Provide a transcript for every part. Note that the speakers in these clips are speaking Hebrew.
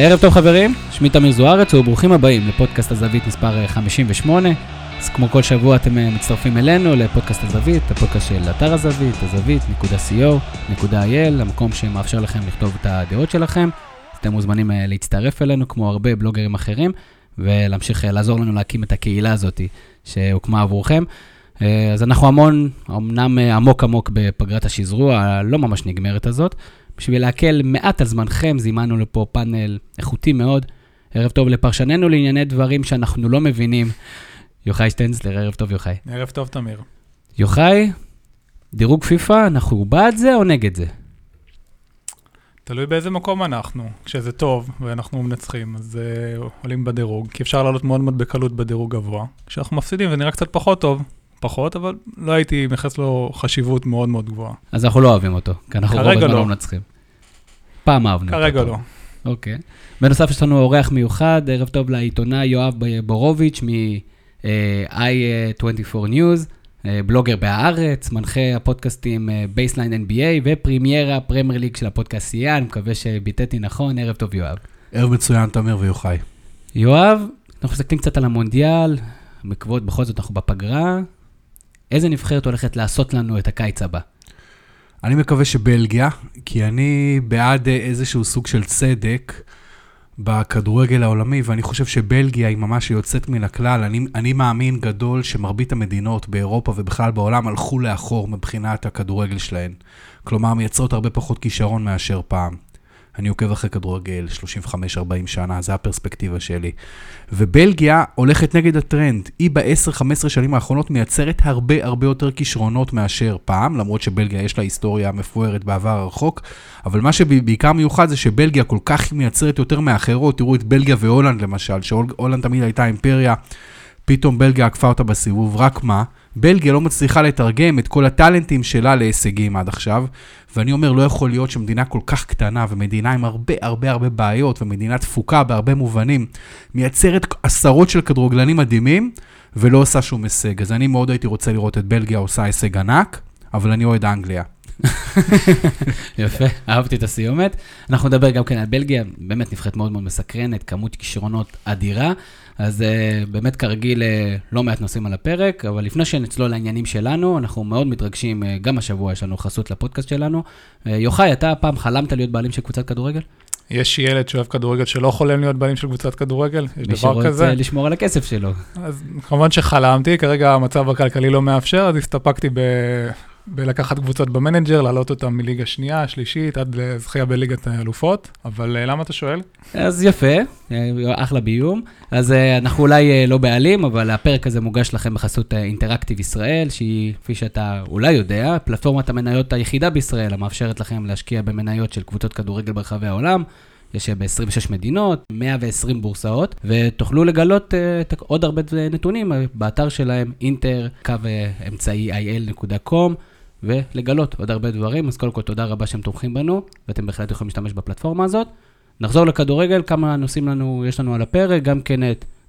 ערב טוב חברים, שמי תמיר זוארץ וברוכים הבאים לפודקאסט הזווית מספר 58. אז כמו כל שבוע אתם אה, מצטרפים אלינו לפודקאסט הזווית, הפודקאסט של אתר הזווית, הזווית.co.il, המקום שמאפשר לכם לכתוב את הדעות שלכם. אתם מוזמנים אה, להצטרף אלינו כמו הרבה בלוגרים אחרים, ולהמשיך אה, לעזור לנו להקים את הקהילה הזאת שהוקמה עבורכם. אז אנחנו המון, אמנם עמוק עמוק בפגרת השזרוע הלא ממש נגמרת הזאת. בשביל להקל מעט על זמנכם, זימנו לפה פאנל איכותי מאוד. ערב טוב לפרשננו לענייני דברים שאנחנו לא מבינים. יוחאי שטנצלר, ערב טוב יוחאי. ערב טוב, תמיר. יוחאי, דירוג פיפא, אנחנו בעד זה או נגד זה? תלוי באיזה מקום אנחנו. כשזה טוב ואנחנו מנצחים, אז uh, עולים בדירוג, כי אפשר לעלות מאוד מאוד בקלות בדירוג גבוה. כשאנחנו מפסידים ונראה קצת פחות טוב, פחות, אבל לא הייתי מייחס לו חשיבות מאוד מאוד גבוהה. אז אנחנו לא אוהבים אותו, כי אנחנו רוב הזמן לא מנצחים. פעם אהבנו אותו. כרגע לא. אוקיי. בנוסף, יש לנו אורח מיוחד, ערב טוב לעיתונאי יואב בורוביץ' מ-i24 News, אה, בלוגר בהארץ, מנחה הפודקאסטים Baseline אה, NBA ופרימיירה פרמייר ליג של הפודקאסט אני מקווה שביטאתי נכון, ערב טוב יואב. ערב מצוין, תמיר ויוחאי. יואב, אנחנו מסתכלים קצת על המונדיאל, בעקבות, בכל זאת אנחנו בפגרה, איזה נבחרת הולכת לעשות לנו את הקיץ הבא? אני מקווה שבלגיה, כי אני בעד איזשהו סוג של צדק בכדורגל העולמי, ואני חושב שבלגיה היא ממש יוצאת מן הכלל. אני, אני מאמין גדול שמרבית המדינות באירופה ובכלל בעולם הלכו לאחור מבחינת הכדורגל שלהן. כלומר, מייצרות הרבה פחות כישרון מאשר פעם. אני עוקב אחרי כדורגל 35-40 שנה, זה הפרספקטיבה שלי. ובלגיה הולכת נגד הטרנד. היא ב-10-15 שנים האחרונות מייצרת הרבה הרבה יותר כישרונות מאשר פעם, למרות שבלגיה יש לה היסטוריה מפוארת בעבר הרחוק, אבל מה שבעיקר מיוחד זה שבלגיה כל כך מייצרת יותר מאחרות. תראו את בלגיה והולנד למשל, שהולנד תמיד הייתה אימפריה, פתאום בלגיה עקפה אותה בסיבוב, רק מה? בלגיה לא מצליחה לתרגם את כל הטאלנטים שלה להישגים עד עכשיו, ואני אומר, לא יכול להיות שמדינה כל כך קטנה ומדינה עם הרבה הרבה הרבה בעיות ומדינה תפוקה בהרבה מובנים, מייצרת עשרות של כדורגלנים מדהימים ולא עושה שום הישג. אז אני מאוד הייתי רוצה לראות את בלגיה עושה הישג ענק, אבל אני אוהד אנגליה. יפה, אהבתי את הסיומת. אנחנו נדבר גם כן על בלגיה, באמת נבחרת מאוד מאוד מסקרנת, כמות כישרונות אדירה. אז uh, באמת כרגיל uh, לא מעט נושאים על הפרק, אבל לפני שנצלול לעניינים שלנו, אנחנו מאוד מתרגשים, uh, גם השבוע יש לנו חסות לפודקאסט שלנו. יוחאי, אתה פעם חלמת להיות בעלים של קבוצת כדורגל? יש ילד שאוהב כדורגל שלא חולם להיות בעלים של קבוצת כדורגל? יש דבר כזה? מי שרוצה לשמור על הכסף שלו. אז כמובן שחלמתי, כרגע המצב הכלכלי לא מאפשר, אז הסתפקתי ב... בלקחת קבוצות ב manager, להעלות אותן מליגה שנייה, שלישית, עד לזכייה בליגת האלופות. אבל למה אתה שואל? אז יפה, אחלה ביום. אז אנחנו אולי לא בעלים, אבל הפרק הזה מוגש לכם בחסות אינטראקטיב ישראל, שהיא, כפי שאתה אולי יודע, פלטפורמת המניות היחידה בישראל, המאפשרת לכם להשקיע במניות של קבוצות כדורגל ברחבי העולם. יש ב-26 מדינות, 120 בורסאות, ותוכלו לגלות uh, עוד הרבה נתונים באתר שלהם, אינטר, קו אמצעי il.com. ולגלות עוד הרבה דברים. אז קודם כל, תודה רבה שאתם תומכים בנו, ואתם בהחלט יכולים להשתמש בפלטפורמה הזאת. נחזור לכדורגל, כמה נושאים לנו, יש לנו על הפרק, גם כן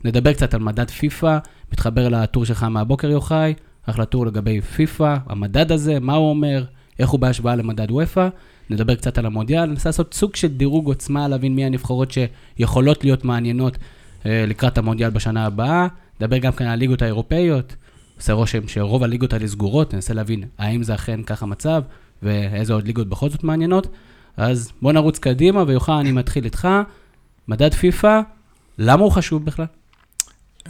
נדבר קצת על מדד פיפא, מתחבר לטור שלך מהבוקר, יוחאי, אחלה טור לגבי פיפא, המדד הזה, מה הוא אומר, איך הוא בהשוואה למדד וופא, נדבר קצת על המונדיאל, ננסה לעשות סוג של דירוג עוצמה, להבין מי הנבחרות שיכולות להיות מעניינות אה, לקראת המונדיאל בשנה הבאה, נדבר גם כן על הליגות האירופאיות, עושה רושם שרוב הליגות האלה סגורות, ננסה להבין האם זה אכן כך המצב, ואיזה עוד ליגות בכל זאת מעניינות. אז בוא נרוץ קדימה, ויוחנן, אני מתחיל איתך. מדד פיפא, למה הוא חשוב בכלל?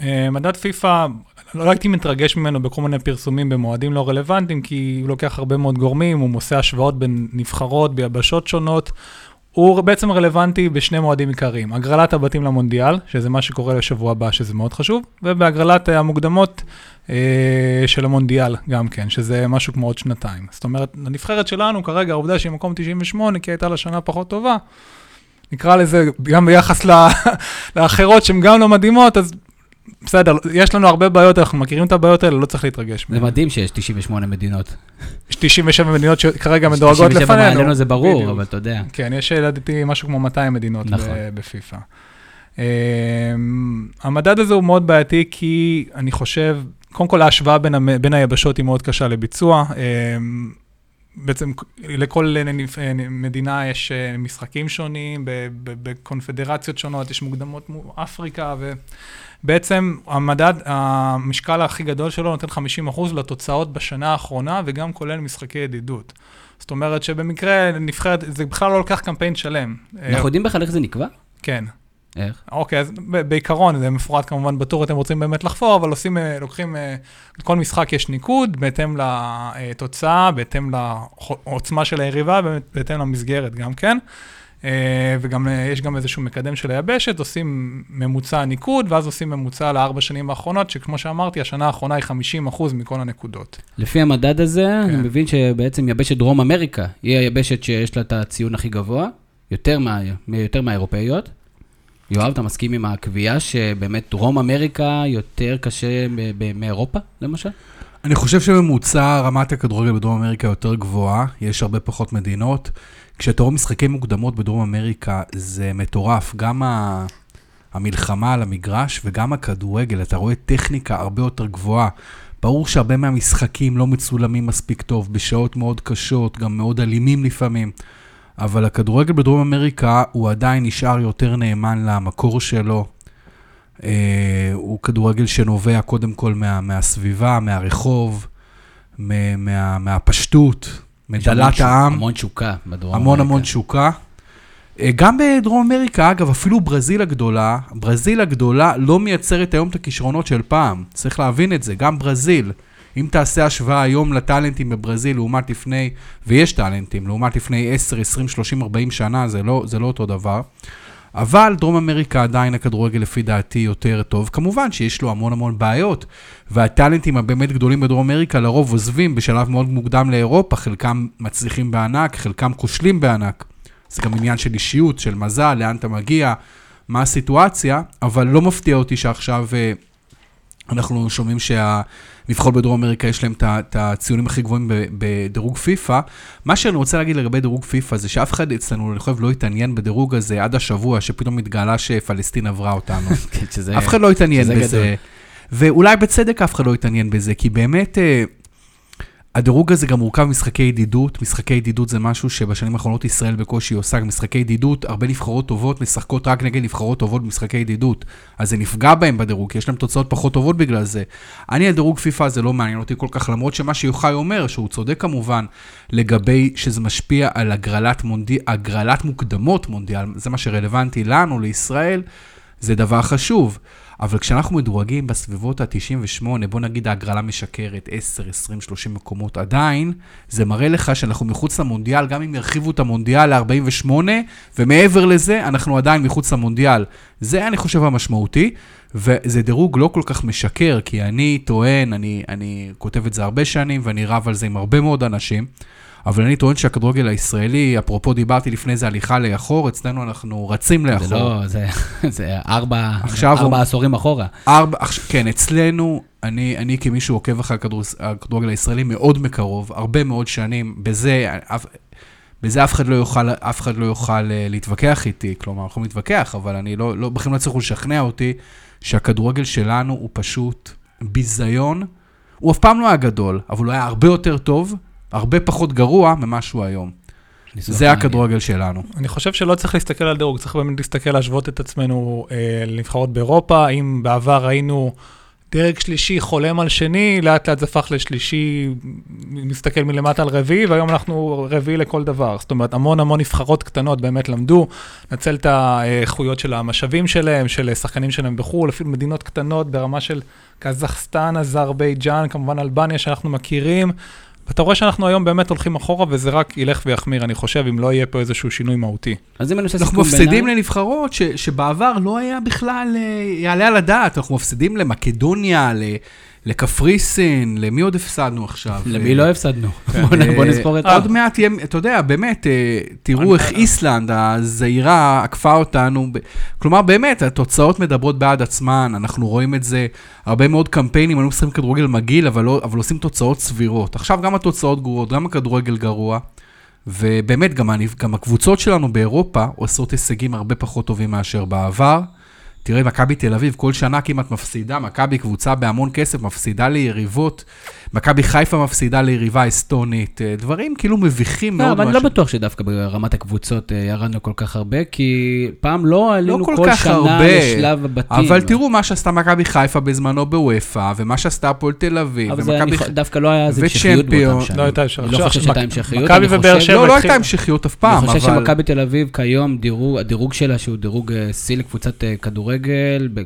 אה, מדד פיפא, לא הייתי מתרגש ממנו בכל מיני פרסומים במועדים לא רלוונטיים, כי הוא לוקח הרבה מאוד גורמים, הוא עושה השוואות בין נבחרות ביבשות שונות. הוא בעצם רלוונטי בשני מועדים עיקריים. הגרלת הבתים למונדיאל, שזה מה שקורה לשבוע הבא, שזה מאוד חשוב, ובהגרלת המוקדמות אה, של המונדיאל גם כן, שזה משהו כמו עוד שנתיים. זאת אומרת, הנבחרת שלנו כרגע, העובדה שהיא מקום 98, כי הייתה לה שנה פחות טובה, נקרא לזה, גם ביחס לאחרות שהן גם לא מדהימות, אז בסדר, יש לנו הרבה בעיות, אנחנו מכירים את הבעיות האלה, לא צריך להתרגש. זה מדהים שיש 98 מדינות. יש 97 מדינות שכרגע מדורגות לפנינו. 97 מעלינו זה ברור, אבל אתה יודע. כן, יש לדעתי משהו כמו 200 מדינות נכון. בפיפ"א. אמ, המדד הזה הוא מאוד בעייתי, כי אני חושב, קודם כל ההשוואה בין, בין היבשות היא מאוד קשה לביצוע. אמ, בעצם לכל מדינה יש משחקים שונים, בקונפדרציות שונות, יש מוקדמות מאפריקה, ובעצם המדד, המשקל הכי גדול שלו נותן 50% לתוצאות בשנה האחרונה, וגם כולל משחקי ידידות. זאת אומרת שבמקרה נבחרת, זה בכלל לא לוקח קמפיין שלם. אנחנו יודעים בכלל איך זה נקבע? כן. איך? אוקיי, אז בעיקרון, זה מפורט כמובן בטור, אתם רוצים באמת לחפור, אבל עושים, אה, לוקחים, אה, לכל משחק יש ניקוד, בהתאם לתוצאה, בהתאם לעוצמה של היריבה, בהתאם למסגרת גם כן. אה, וגם יש גם איזשהו מקדם של היבשת, עושים ממוצע ניקוד, ואז עושים ממוצע לארבע שנים האחרונות, שכמו שאמרתי, השנה האחרונה היא 50 אחוז מכל הנקודות. לפי המדד הזה, כן. אני מבין שבעצם יבשת דרום אמריקה היא היבשת שיש לה את הציון הכי גבוה, יותר, מה, יותר מהאירופאיות. יואב, אתה מסכים עם הקביעה שבאמת דרום אמריקה יותר קשה מאירופה, למשל? אני חושב שממוצע רמת הכדורגל בדרום אמריקה יותר גבוהה, יש הרבה פחות מדינות. כשאתה רואה משחקי מוקדמות בדרום אמריקה, זה מטורף. גם ה... המלחמה על המגרש וגם הכדורגל, אתה רואה טכניקה הרבה יותר גבוהה. ברור שהרבה מהמשחקים לא מצולמים מספיק טוב, בשעות מאוד קשות, גם מאוד אלימים לפעמים. אבל הכדורגל בדרום אמריקה הוא עדיין נשאר יותר נאמן למקור שלו. אה, הוא כדורגל שנובע קודם כל מה, מהסביבה, מהרחוב, מה, מהפשטות, מדלת העם. המון תשוקה בדרום המון אמריקה. המון תשוקה. אה, גם בדרום אמריקה, אגב, אפילו ברזיל הגדולה, ברזיל הגדולה לא מייצרת היום את הכישרונות של פעם. צריך להבין את זה, גם ברזיל. אם תעשה השוואה היום לטאלנטים בברזיל לעומת לפני, ויש טאלנטים, לעומת לפני 10, 20, 30, 40 שנה, זה לא, זה לא אותו דבר. אבל דרום אמריקה עדיין הכדורגל לפי דעתי יותר טוב. כמובן שיש לו המון המון בעיות, והטאלנטים הבאמת גדולים בדרום אמריקה לרוב עוזבים בשלב מאוד מוקדם לאירופה, חלקם מצליחים בענק, חלקם כושלים בענק. זה גם עניין של אישיות, של מזל, לאן אתה מגיע, מה הסיטואציה, אבל לא מפתיע אותי שעכשיו אה, אנחנו שומעים שהנבחרות בדרום אמריקה יש להם את הציונים הכי גבוהים בדירוג פיפא. מה שאני רוצה להגיד לגבי דירוג פיפא זה שאף אחד אצלנו, אני חושב, לא התעניין בדירוג הזה עד השבוע שפתאום התגלה שפלסטין עברה אותנו. כן, אף אחד לא התעניין בזה. ואולי בצדק אף אחד לא התעניין בזה, כי באמת... הדירוג הזה גם מורכב ממשחקי ידידות. משחקי ידידות זה משהו שבשנים האחרונות ישראל בקושי עושה. משחקי ידידות, הרבה נבחרות טובות משחקות רק נגד נבחרות טובות במשחקי ידידות. אז זה נפגע בהם בדירוג, כי יש להם תוצאות פחות טובות בגלל זה. אני, על דירוג פיפא זה לא מעניין אותי כל כך, למרות שמה שיוחאי אומר, שהוא צודק כמובן, לגבי שזה משפיע על הגרלת, מונדי, הגרלת מוקדמות מונדיאל, זה מה שרלוונטי לנו, לישראל, זה דבר חשוב. אבל כשאנחנו מדורגים בסביבות ה-98, בוא נגיד ההגרלה משקרת 10, 20, 30 מקומות, עדיין זה מראה לך שאנחנו מחוץ למונדיאל, גם אם ירחיבו את המונדיאל ל-48, ומעבר לזה, אנחנו עדיין מחוץ למונדיאל. זה, אני חושב, המשמעותי, וזה דירוג לא כל כך משקר, כי אני טוען, אני, אני כותב את זה הרבה שנים, ואני רב על זה עם הרבה מאוד אנשים. אבל אני טוען שהכדורגל הישראלי, אפרופו דיברתי לפני זה הליכה לאחור, אצלנו אנחנו רצים לאחור. זה לא, זה, זה ארבע, עכשיו ארבע הוא, עשורים אחורה. ארבע, כן, אצלנו, אני, אני כמי שעוקב אחרי הכדור, הכדורגל הישראלי מאוד מקרוב, הרבה מאוד שנים, בזה, בזה אף אחד לא יוכל, אף אחד לא יוכל אה, להתווכח איתי, כלומר, אנחנו נתווכח, אבל אני לא, לא, בכלל לא הצליחו לשכנע אותי שהכדורגל שלנו הוא פשוט ביזיון. הוא אף פעם לא היה גדול, אבל הוא היה הרבה יותר טוב, הרבה פחות גרוע ממה שהוא היום. זה הכדורגל שלנו. אני חושב שלא צריך להסתכל על דירוג, צריך באמת להסתכל, להשוות את עצמנו אה, לנבחרות באירופה. אם בעבר היינו דרג שלישי חולם על שני, לאט לאט זה הפך לשלישי, מסתכל מלמטה על רביעי, והיום אנחנו רביעי לכל דבר. זאת אומרת, המון המון נבחרות קטנות באמת למדו, לנצל את האיכויות של המשאבים שלהם, של שחקנים שלהם בחו"ל, אפילו מדינות קטנות ברמה של קזחסטן, אזרבייג'אן, כמובן אלבניה שאנחנו מכירים. ואתה רואה שאנחנו היום באמת הולכים אחורה, וזה רק ילך ויחמיר, אני חושב, אם לא יהיה פה איזשהו שינוי מהותי. אז אם אני עושה סיכום בעיניי... אנחנו מפסידים לנבחרות ש, שבעבר לא היה בכלל, אה, יעלה על הדעת, אנחנו מפסידים למקדוניה, לקפריסין, למי עוד הפסדנו עכשיו? למי לא הפסדנו? כן. בוא נספור את זה. עוד מעט יהיה, אתה יודע, באמת, אה, תראו איך איסלנד, הזעירה, עקפה אותנו. כלומר, באמת, התוצאות מדברות בעד עצמן, אנחנו רואים את זה, הרבה מאוד קמפיינים, אנחנו עושים כדורגל מגעיל, אבל לא, עושים תוצאות סבירות. עכשיו גם התוצאות גרועות, גם הכדורגל גרוע. ובאמת, גם הקבוצות שלנו באירופה עושות הישגים הרבה פחות טובים מאשר בעבר. תראה, מכבי תל אביב כל שנה כמעט מפסידה, מכבי קבוצה בהמון כסף, מפסידה ליריבות מכבי חיפה מפסידה ליריבה אסטונית, אה, דברים כאילו מביכים לא, מאוד. אבל אני לא בטוח שדווקא ברמת הקבוצות אה, ירדנו כל כך הרבה, כי פעם לא עלינו כל כל כך שנה הרבה, לשלב הבתים. אבל תראו מה שעשתה מכבי חיפה בזמנו בוופא, ומה שעשתה הפועל תל אביב, אבל זה ומכבי אני ח- דווקא לא היה איזה המשכיות. באותם שנים. לא הייתה אפשר- אני לא חושב שהייתה המשכיות, מכבי אני ובאר חושב- שבע לא, לא הייתה המשכיות אף פעם, אני חושב. שמכבי תל אביב כיום, דירוג- הדירוג שלה שהוא דירוג אה, שיא לקבוצת כדורגל. ב-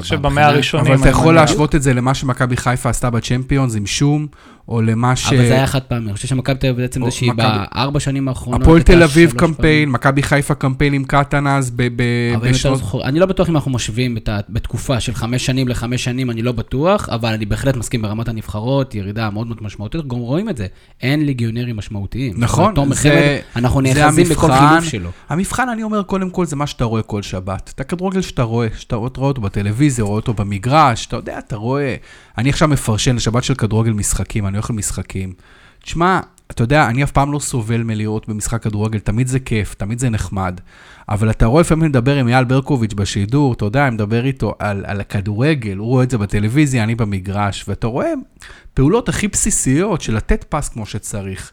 חושב במאה הראשונים. אבל אתה אני יכול. להשוות את זה למה שמכבי חיפה עשתה בצ'מפיונס עם שום, או למה ש... אבל זה היה חד פעמי, אני חושב שמכבי תל אביב בעצם זה שהיא בארבע שנים האחרונות. הפועל תל אביב קמפיין, מכבי חיפה קמפיין עם קטנז ב- ב- אבל אם בשנות... זוכר, אני לא בטוח אם אנחנו משווים ה- בתקופה של חמש שנים לחמש שנים, אני לא בטוח, אבל אני בהחלט מסכים ברמת הנבחרות, ירידה מאוד מאוד משמעותית, גם רואים את זה. אין ליגיונרים משמעותיים. נכון, זה- חמד, אנחנו נאחזים בכל. חילוף שלו. המבחן, אני אומר, קודם כל, זה מה שאתה רואה כל שבת. את הכדורגל שאתה רואה, שאתה רואה אותו בטלוויזיה, רואה אותו במגרש, אתה יודע, אתה רואה... אני עכשיו מפרשן לשבת של כדורגל משחקים, אני הולך למשחקים. תשמע, אתה יודע, אני אף פעם לא סובל מלראות במשחק כדורגל, תמיד זה כיף, תמיד זה נחמד. אבל אתה רואה לפעמים לדבר עם אייל ברקוביץ' בשידור, אתה יודע, אני מדבר איתו על, על הכדורגל, הוא רואה את זה בטלוויזיה, אני במגרש, ואתה רואה פעולות הכי בסיסיות של לתת פס כמו שצריך.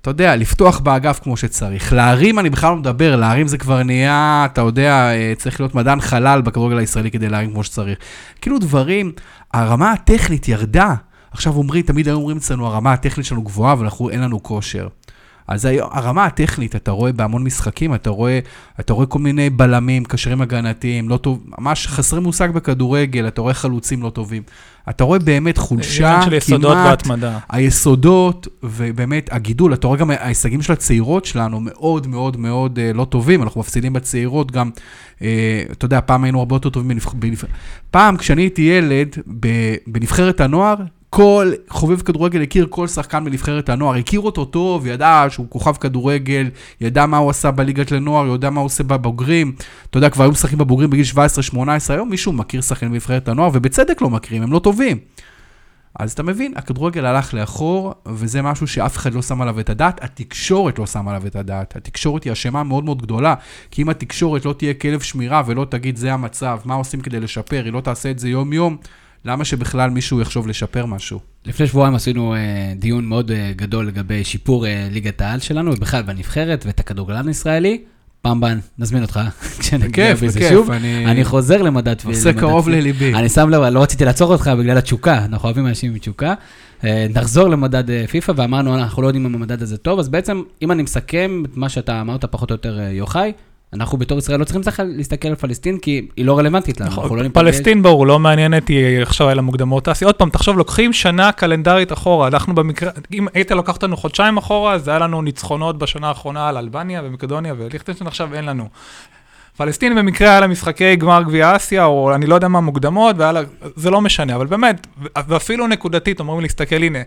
אתה יודע, לפתוח באגף כמו שצריך. להרים, אני בכלל לא מדבר, להרים זה כבר נהיה, אתה יודע, אה, צריך להיות מדען חלל בכדורגל הישראלי כדי להרים כמו שצריך. כאילו דברים, הרמה הטכנית ירדה. עכשיו אומרים, תמיד היו אומרים אצלנו, הרמה הטכנית שלנו גבוהה, אבל אנחנו, אין לנו כושר. אז הרמה הטכנית, אתה רואה בהמון משחקים, אתה רואה, אתה רואה כל מיני בלמים, קשרים הגנתיים, לא טוב, ממש חסרי מושג בכדורגל, אתה רואה חלוצים לא טובים. אתה רואה באמת חולשה של יסודות כמעט, והתמדה. היסודות, ובאמת הגידול, אתה רואה גם ההישגים של הצעירות שלנו מאוד מאוד מאוד אה, לא טובים, אנחנו מפסידים בצעירות גם, אה, אתה יודע, פעם היינו הרבה יותר טובים בנבח... בנבח... פעם, כשאני הייתי ילד. בנבחרת הנוער, כל חובב כדורגל הכיר כל שחקן בנבחרת הנוער, הכיר אותו טוב, ידע שהוא כוכב כדורגל, ידע מה הוא עשה בליגת לנוער, ידע מה הוא עושה בבוגרים. אתה יודע, כבר היו משחקים בבוגרים בגיל 17-18, היום מישהו מכיר שחקנים בנבחרת הנוער, ובצדק לא מכירים, הם לא טובים. אז אתה מבין, הכדורגל הלך לאחור, וזה משהו שאף אחד לא שם עליו את הדעת, התקשורת לא שמה עליו את הדעת. התקשורת היא אשמה מאוד מאוד גדולה, כי אם התקשורת לא תהיה כלב שמירה ולא תגיד זה המצב, מה עושים כדי לשפר, היא לא תעשה את זה יום-יום, למה שבכלל מישהו יחשוב לשפר משהו? לפני שבועיים עשינו אה, דיון מאוד אה, גדול לגבי שיפור אה, ליגת העל שלנו, ובכלל בנבחרת ואת הכדורגלן הישראלי. הבאה נזמין אותך כשנגיע בכיף, בזה בכיף, שוב. אני- אני חוזר למדד נושא למדד קרוב פיפ"א. לליבי. אני שם לב, לא רציתי לעצור אותך בגלל התשוקה, אנחנו אוהבים אנשים עם תשוקה. נחזור למדד פיפ"א, ואמרנו, אנחנו לא יודעים אם המדד הזה טוב, אז בעצם, אם אני מסכם את מה שאתה אמרת פחות או יותר, יוחאי, אנחנו בתור ישראל לא צריכים צריך להסתכל על פלסטין, כי היא לא רלוונטית לנו. אנחנו לא נכון, פלסטין ברור, לא מעניינת, היא עכשיו היה לה מוקדמות אסיה. עוד פעם, תחשוב, לוקחים שנה קלנדרית אחורה. אנחנו במקרה, אם היית לוקח אותנו חודשיים אחורה, אז היה לנו ניצחונות בשנה האחרונה על אלבניה ומקדוניה וליכטנשטיין, עכשיו אין לנו. פלסטין במקרה היה לה משחקי גמר גביע אסיה, או אני לא יודע מה מוקדמות, והיה לה, זה לא משנה, אבל באמת, ואפילו נקודתית, אומרים להסתכל, הנה,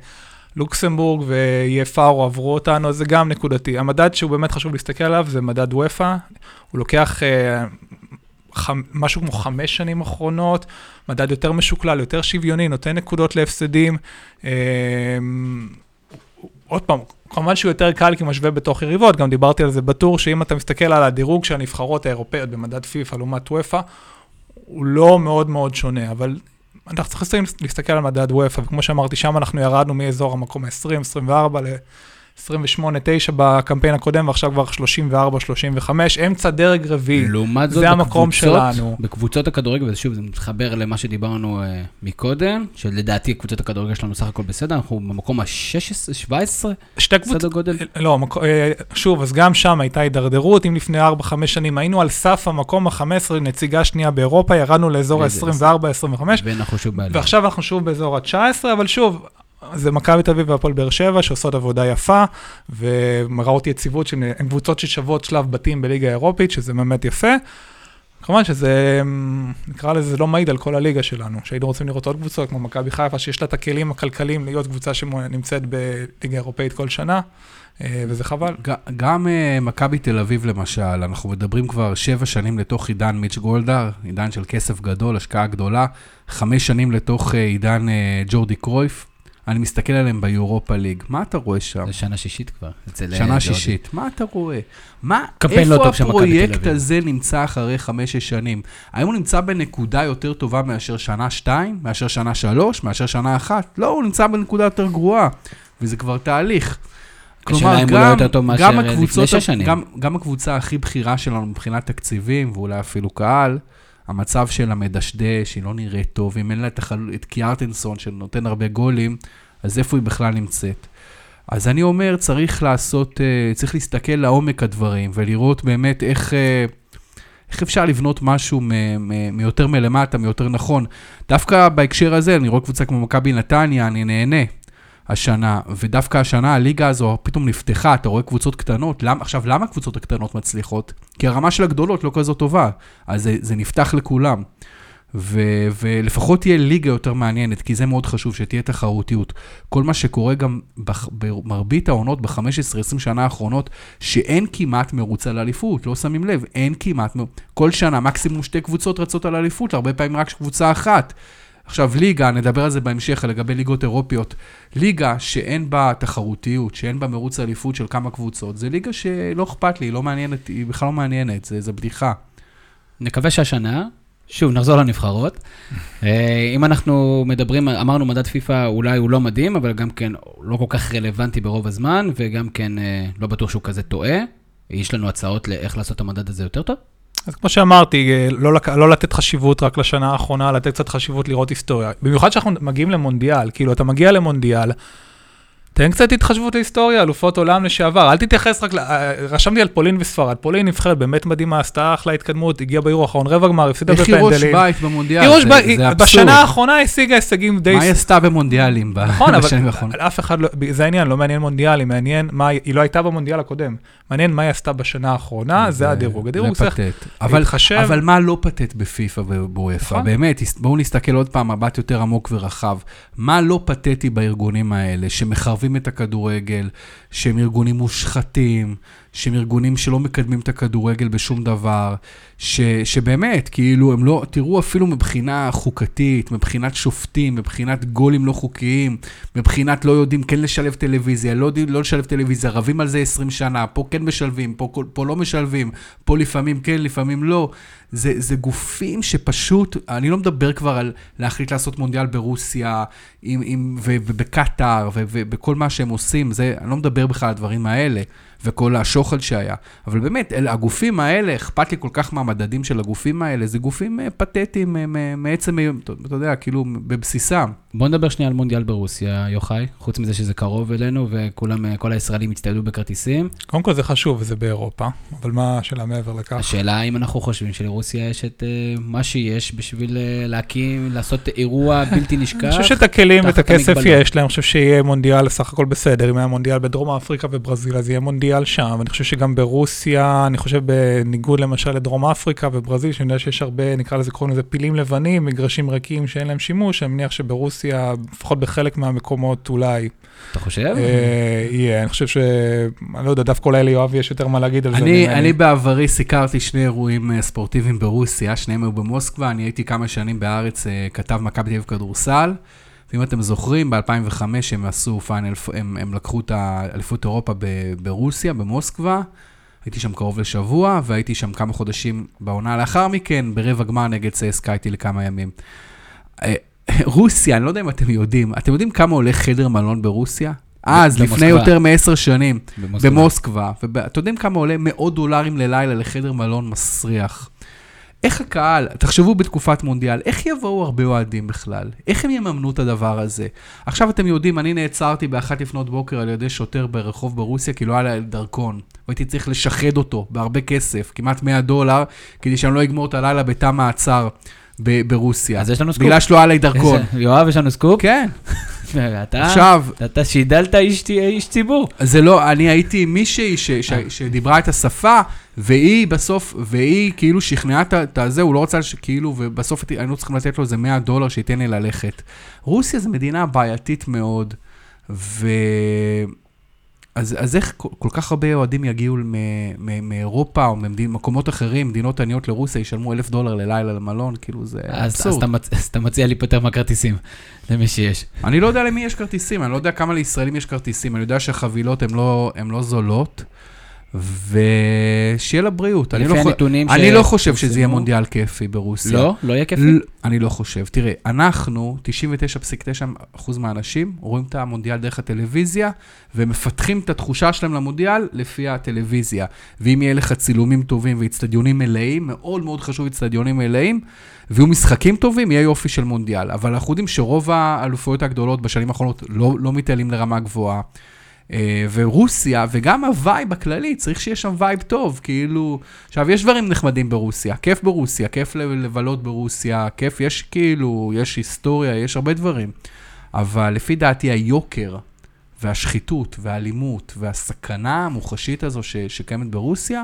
לוקסמבורג ויפארו עברו אותנו, אז זה גם נקודתי. המדד שהוא באמת חשוב להסתכל עליו זה מדד וופא, הוא לוקח אה, חמ, משהו כמו חמש שנים אחרונות, מדד יותר משוקלל, יותר שוויוני, נותן נקודות להפסדים. אה, עוד פעם, כמובן שהוא יותר קל כי משווה בתוך יריבות, גם דיברתי על זה בטור, שאם אתה מסתכל על הדירוג של הנבחרות האירופאיות במדד פיפ"א לעומת וופא, הוא לא מאוד מאוד שונה, אבל אנחנו צריכים להסתכל על מדד וופא, וכמו שאמרתי, שם אנחנו ירדנו מאזור המקום ה-20, 24 ל... 28-9 בקמפיין הקודם, ועכשיו כבר 34-35, אמצע דרג רביעי. לעומת זאת, זה המקום בקבוצות- שלנו. בקבוצות הכדורגל, ושוב, זה מתחבר למה שדיברנו uh, מקודם, שלדעתי קבוצות הכדורגל שלנו סך הכל בסדר, אנחנו במקום ה-16, 17, שתי קבוצות, סדר גודל. לא, מקו- אה, שוב, אז גם שם הייתה הידרדרות, אם לפני 4-5 שנים היינו על סף המקום ה-15, נציגה שנייה באירופה, ירדנו לאזור איזה- ה-24-25, ואנחנו שוב בעלייה. ועכשיו אנחנו שוב באזור ה-19, אבל שוב, זה מכבי תל אביב והפועל באר שבע שעושות עבודה יפה, ומראות יציבות שהן קבוצות ששוות שלב בתים בליגה האירופית, שזה באמת יפה. כמובן שזה, אמ, נקרא לזה, לא מעיד על כל הליגה שלנו, שהיינו רוצים לראות עוד קבוצות כמו מכבי חיפה, שיש לה את הכלים הכלכליים להיות קבוצה שנמצאת בליגה האירופאית כל שנה, אה, וזה חבל. גם אה, מכבי תל אביב למשל, אנחנו מדברים כבר שבע שנים לתוך עידן מיץ' גולדהר, עידן של כסף גדול, השקעה גדולה, חמש שנים לתוך אה, עידן ג'ורדי קרויף. אני מסתכל עליהם ביורופה ליג, מה אתה רואה שם? זה שנה שישית כבר. אה, שנה. שישית, מה אתה רואה? מה, לא איפה תל הפרויקט. הזה נמצא אחרי חמש-שש שנים? האם הוא נמצא בנקודה יותר טובה מאשר שנה שתיים, מאשר שנה שלוש, מאשר שנה אחת? לא, הוא נמצא בנקודה יותר גרועה, וזה כבר תהליך. אם הוא לא גם לפני הקבוצות-. גם, גם הקבוצה הכי בכירה שלנו מבחינת תקציבים, ואולי אפילו קהל, המצב שלה מדשדש, היא לא נראית טוב, אם אין לה את, החל... את קיארטנסון שנותן הרבה גולים, אז איפה היא בכלל נמצאת? אז אני אומר, צריך לעשות, אה, צריך להסתכל לעומק הדברים ולראות באמת איך, אה, איך אפשר לבנות משהו מ- מ- מיותר מלמטה, מיותר נכון. דווקא בהקשר הזה, אני רואה קבוצה כמו מכבי נתניה, אני נהנה השנה, ודווקא השנה הליגה הזו פתאום נפתחה, אתה רואה קבוצות קטנות. למ, עכשיו, למה הקבוצות הקטנות מצליחות? כי הרמה של הגדולות לא כזו טובה, אז זה, זה נפתח לכולם. ו, ולפחות תהיה ליגה יותר מעניינת, כי זה מאוד חשוב, שתהיה תחרותיות. כל מה שקורה גם בח, במרבית העונות ב-15-20 שנה האחרונות, שאין כמעט מרוץ על אליפות, לא שמים לב, אין כמעט, כל שנה מקסימום שתי קבוצות רצות על אליפות, הרבה פעמים רק קבוצה אחת. עכשיו, ליגה, נדבר על זה בהמשך, לגבי ליגות אירופיות. ליגה שאין בה תחרותיות, שאין בה מרוץ אליפות של כמה קבוצות, זה ליגה שלא אכפת לי, היא לא מעניינת, היא בכלל לא מעניינת, זה, זה בדיחה. נקווה שהשנה, שוב, נחזור לנבחרות. אה, אם אנחנו מדברים, אמרנו מדד פיפא אולי הוא לא מדהים, אבל גם כן לא כל כך רלוונטי ברוב הזמן, וגם כן אה, לא בטוח שהוא כזה טועה. יש לנו הצעות לאיך לעשות את המדד הזה יותר טוב? אז כמו שאמרתי, אה, לא, לק- לא לתת חשיבות רק לשנה האחרונה, לתת קצת חשיבות לראות היסטוריה. במיוחד כשאנחנו מגיעים למונדיאל, כאילו, אתה מגיע למונדיאל, תן קצת התחשבות להיסטוריה, אלופות עולם לשעבר, אל תתייחס רק. אה, רשמתי על פולין וספרד, פולין נבחרת באמת מדהימה, עשתה אחלה התקדמות, הגיעה ביורו האחרון, רבע גמר, הפסידה איך היא ראש בפנדלים. בית במונדיאל? זה- זה היא- אבסורד. בשנה האחרונה השיגה הישגים די... מה היא עשתה במונדיאלים נכון, בשנים האחרונות? אף אחד לא, זה העניין, לא מעניין מונדיאלים, מעניין מה, היא לא הייתה במונדיאל הקודם, מעניין מה היא עשתה בשנה האחרונה, זה הדירוג. הדירוג צריך להתחשב. אבל מה לא פתט בפיפ"א ובוופ"א? נכון. באמת, בואו נסתכל עוד פעם מבט יותר עמוק ורחב. מה לא פתטי בארגונים האלה, שמחרבים את הכדורגל, שהם ארגונים מושחתים, שהם ארגונים שלא מקדמים את הכדורגל בשום דבר, ש, שבאמת, כאילו, הם לא, תראו אפילו מבחינה חוקתית, מבחינת שופטים, מבחינת גולים לא חוקיים, מבחינת לא יודעים כן לשלב טלוויזיה, לא יודעים לא לשלב טלוויזיה, רבים על זה 20 שנה, פה כן משלבים, פה, פה לא משלבים, פה לפעמים כן, לפעמים לא. זה, זה גופים שפשוט, אני לא מדבר כבר על להחליט לעשות מונדיאל ברוסיה עם, עם, ובקטאר ובכל מה שהם עושים, זה, אני לא מדבר בכלל על הדברים האלה. וכל השוחד שהיה. אבל באמת, אלה, הגופים האלה, אכפת לי כל כך מהמדדים של הגופים האלה, זה גופים אה, פתטיים אה, מעצם, אתה אתה יודע, כאילו, בבסיסם. בוא נדבר שנייה על מונדיאל ברוסיה, יוחאי. חוץ מזה שזה קרוב אלינו, וכולם, אה, כל הישראלים הצטיידו בכרטיסים. קודם כל זה חשוב, וזה באירופה, אבל מה השאלה מעבר לכך? השאלה האם אנחנו חושבים שלרוסיה יש את מה שיש בשביל להקים, לעשות אירוע בלתי נשכח. אני חושב שאת הכלים ואת הכסף המגבלות. יש להם, אני חושב שיהיה מונדיאל סך הכל בסדר, אם היה מונדיאל בדרום אפריקה וברזיל, אז יהיה מונדיאל שם. אני חושב שגם ברוסיה, אני חושב בניגוד למשל לדרום אפריקה וברזיל, שאני יודע שיש הרבה, נקרא לזה, קוראים לזה פילים לבנים, מגרשים ריקים שאין להם שימוש, אני מניח שברוסיה, לפחות בחלק מהמקומות אולי, אתה חושב? אה, יהיה. אני חושב ש... אני לא יודע, דווקא אולי ליואב יש יותר מה להגיד על זה. אני. אני בעברי סיקרתי שני אירועים אה, ספורטיביים ברוסיה, שניהם היו במוסקבה, אני הייתי כמה שנים בארץ, אה, כתב מכבי תל אביב כדורסל. ואם אתם זוכרים, ב-2005 הם עשו פיינל, הם, הם לקחו את האליפות אירופה ב- ברוסיה, במוסקבה. הייתי שם קרוב לשבוע, והייתי שם כמה חודשים בעונה לאחר מכן, ברבע גמר נגד צסקה הייתי לכמה ימים. אה, רוסיה, אני לא יודע אם אתם יודעים, אתם יודעים כמה עולה חדר מלון ברוסיה? אז, במוסקבה. לפני יותר מעשר שנים. במוסקבה, ואתם יודעים כמה עולה מאות דולרים ללילה לחדר מלון מסריח. איך הקהל, תחשבו בתקופת מונדיאל, איך יבואו הרבה אוהדים בכלל? איך הם יממנו את הדבר הזה? עכשיו אתם יודעים, אני נעצרתי באחת לפנות בוקר על ידי שוטר ברחוב ברוסיה, כי לא היה לי דרכון. והייתי צריך לשחד אותו בהרבה כסף, כמעט 100 דולר, כדי שאני לא אגמור את הלילה בתא מעצר ב- ברוסיה. אז יש לנו סקופ. בגלל שלא היה לי דרכון. איזה- יואב, יש לנו סקופ? כן, אתה, עכשיו, אתה שידלת איש, איש ציבור. זה לא, אני הייתי עם מישהי ש, ש, שדיברה את השפה, והיא בסוף, והיא כאילו שכנעה את הזה, הוא לא רצה, ש- כאילו, ובסוף היינו צריכים לתת לו איזה 100 דולר שייתן לי ללכת. רוסיה זו מדינה בעייתית מאוד, ו... אז, אז איך כל, כל כך הרבה אוהדים יגיעו מ- מ- מאירופה או ממקומות אחרים, מדינות עניות לרוסיה, ישלמו אלף דולר ללילה למלון, כאילו זה אז, אז, אבסורד. אתה מצ... אז אתה מציע להיפטר מהכרטיסים, למי שיש. אני לא יודע למי יש כרטיסים, אני לא יודע כמה לישראלים יש כרטיסים, אני יודע שהחבילות הן לא, לא זולות, ושיהיה לה בריאות. אני לפי לא, הנתונים אני לא חושב שזה יהיה מונדיאל כיפי ברוסיה. לא? לא יהיה כיפי? ל- אני לא חושב. תראה, אנחנו, 99.9% מהאנשים, רואים את המונדיאל דרך הטלוויזיה, ומפתחים את התחושה שלהם למונדיאל לפי הטלוויזיה. ואם יהיה לך צילומים טובים ואיצטדיונים מלאים, מאוד מאוד חשוב איצטדיונים מלאים, ויהיו משחקים טובים, יהיה יופי של מונדיאל. אבל אנחנו יודעים שרוב האלופויות הגדולות בשנים האחרונות לא, לא מתעלים לרמה גבוהה. אה, ורוסיה, וגם ה vibe הכללי, צריך שיהיה שם vibe טוב, כאילו... עכשיו, יש דברים נחמדים ברוסיה, כיף ברוסיה, כיף לבלות ברוסיה, כיף, יש כאילו, יש היסטוריה, יש הרבה דברים. אבל לפי דעתי היוקר והשחיתות והאלימות והסכנה המוחשית הזו ש- שקיימת ברוסיה,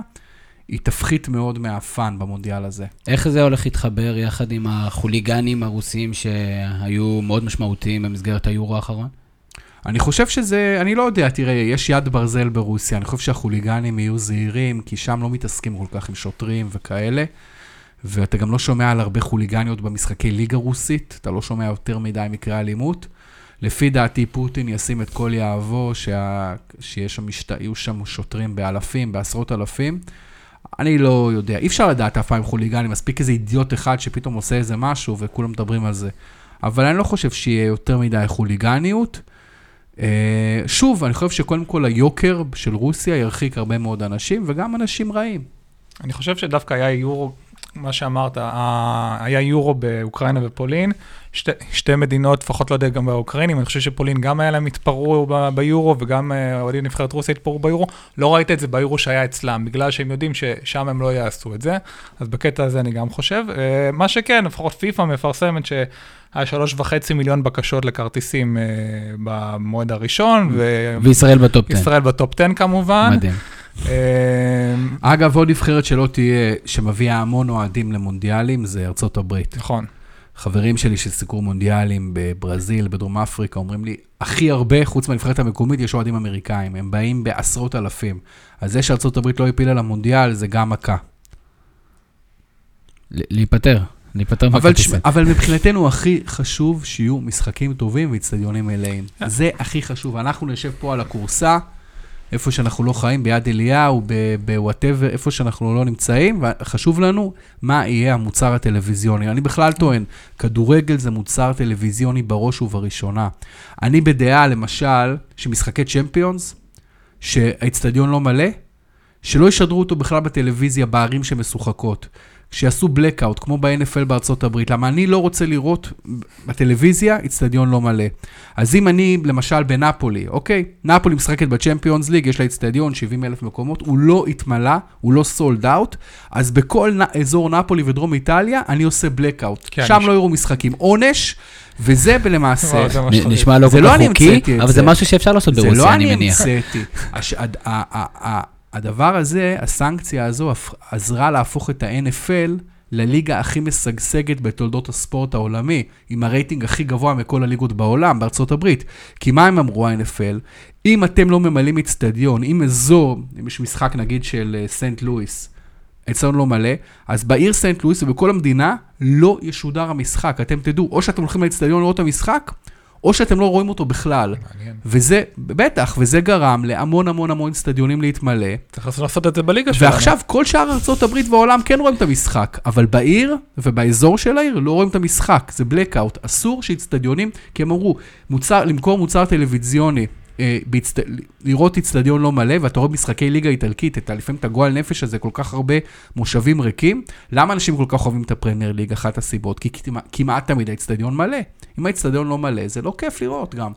היא תפחית מאוד מהפאן במונדיאל הזה. איך זה הולך להתחבר יחד עם החוליגנים הרוסים שהיו מאוד משמעותיים במסגרת היורו האחרון? אני חושב שזה, אני לא יודע, תראה, יש יד ברזל ברוסיה, אני חושב שהחוליגנים יהיו זהירים, כי שם לא מתעסקים כל כך עם שוטרים וכאלה, ואתה גם לא שומע על הרבה חוליגניות במשחקי ליגה רוסית, אתה לא שומע יותר מדי מקרי אלימות. לפי דעתי, פוטין ישים את כל יהבו, שה... שיהיו שם, משת... שם שוטרים באלפים, בעשרות אלפים. אני לא יודע, אי אפשר לדעת אף פעם חוליגנים, מספיק איזה אידיוט אחד שפתאום עושה איזה משהו וכולם מדברים על זה. אבל אני לא חושב שיהיה יותר מדי חוליגניות. אה, שוב, אני חושב שקודם כל היוקר של רוסיה ירחיק הרבה מאוד אנשים, וגם אנשים רעים. אני חושב שדווקא היה יורו, מה שאמרת, היה יורו באוקראינה ופולין, שתי, שתי מדינות, לפחות לא יודע, גם באוקראינים, אני חושב שפולין גם היה להם התפרעו ב- ביורו, וגם אה, אוהדים נבחרת רוסיה התפרעו ביורו. לא ראית את זה ביורו שהיה אצלם, בגלל שהם יודעים ששם הם לא יעשו את זה, אז בקטע הזה אני גם חושב. אה, מה שכן, לפחות פיפ"א מפרסמת ש... היה שלוש וחצי מיליון בקשות לכרטיסים אה, במועד הראשון, וישראל ב top 10. וישראל בטופ 10 כמובן. מדהים. אה, אגב, עוד נבחרת שלא תהיה, שמביאה המון אוהדים למונדיאלים, זה ארצות הברית. נכון. חברים שלי שסיקרו מונדיאלים בברזיל, בדרום אפריקה, אומרים לי, הכי הרבה, חוץ מהנבחרת המקומית, יש אוהדים אמריקאים. הם באים בעשרות אלפים. אז זה שארצות הברית לא הפילה למונדיאל, זה גם מכה. ל- להיפטר, להיפטר אבל, מהכרטיסים. תשמע, אבל מבחינתנו הכי חשוב שיהיו משחקים טובים ואיצטדיונים מלאים. זה הכי חשוב. אנחנו נשב פה על הכורסה, איפה שאנחנו לא חיים, ביד אליהו, ב whatever, איפה שאנחנו לא נמצאים, וחשוב לנו מה יהיה המוצר הטלוויזיוני. אני בכלל טוען, כדורגל זה מוצר טלוויזיוני בראש ובראשונה. אני בדעה, למשל, שמשחקי צ'מפיונס, שהאיצטדיון לא מלא, שלא ישדרו אותו בכלל בטלוויזיה בערים שמשוחקות. שיעשו blackout, כמו ב-NFL בארצות הברית. למה אני לא רוצה לראות בטלוויזיה איצטדיון לא מלא. אז אם אני, למשל, בנפולי, אוקיי? נפולי משחקת בצ'מפיונס ליג, יש לה איצטדיון, 70 אלף מקומות, הוא לא התמלא, הוא לא סולד אאוט, אז בכל נ... אזור נפולי ודרום איטליה, אני עושה blackout. כן, שם יש- לא יראו משחקים. עונש, וזה למעשה... זה. נשמע לא זה כל לא כך אני חוקי, המצאתי אבל זה זה. משהו שאפשר לעשות זה ברוסיה, לא אני אני מניח. המצאתי. הש- הד- ה- ה- ה- הדבר הזה, הסנקציה הזו, עזרה להפוך את ה-NFL לליגה הכי משגשגת בתולדות הספורט העולמי, עם הרייטינג הכי גבוה מכל הליגות בעולם, בארצות הברית. כי מה הם אמרו, ה-NFL? אם אתם לא ממלאים אצטדיון, אם אזור, אם יש משחק נגיד של אה, סנט לואיס, אצלנו לא מלא, אז בעיר סנט לואיס ובכל המדינה לא ישודר המשחק. אתם תדעו, או שאתם הולכים לאצטדיון לראות את המשחק, או שאתם לא רואים אותו בכלל. מעניין. וזה, בטח, וזה גרם להמון המון המון אצטדיונים להתמלא. צריך לעשות את זה בליגה שלנו. ועכשיו כל שאר ארה"ב והעולם כן רואים את המשחק, אבל בעיר ובאזור של העיר לא רואים את המשחק, זה blackout. אסור שאיצטדיונים, כי הם אמרו, מוצר, למכור מוצר טלוויזיוני, אה, באצט... לראות איצטדיון לא מלא, ואתה רואה משחקי ליגה איטלקית, את לפעמים את הגועל נפש הזה, כל כך הרבה מושבים ריקים. למה אנשים כל כך אוהבים את הפרמייר ליג? אחת הסיבות, כי כמעט, כמעט תמיד האיצטדיון מלא. אם האיצטדיון לא מלא, זה לא כיף לראות גם.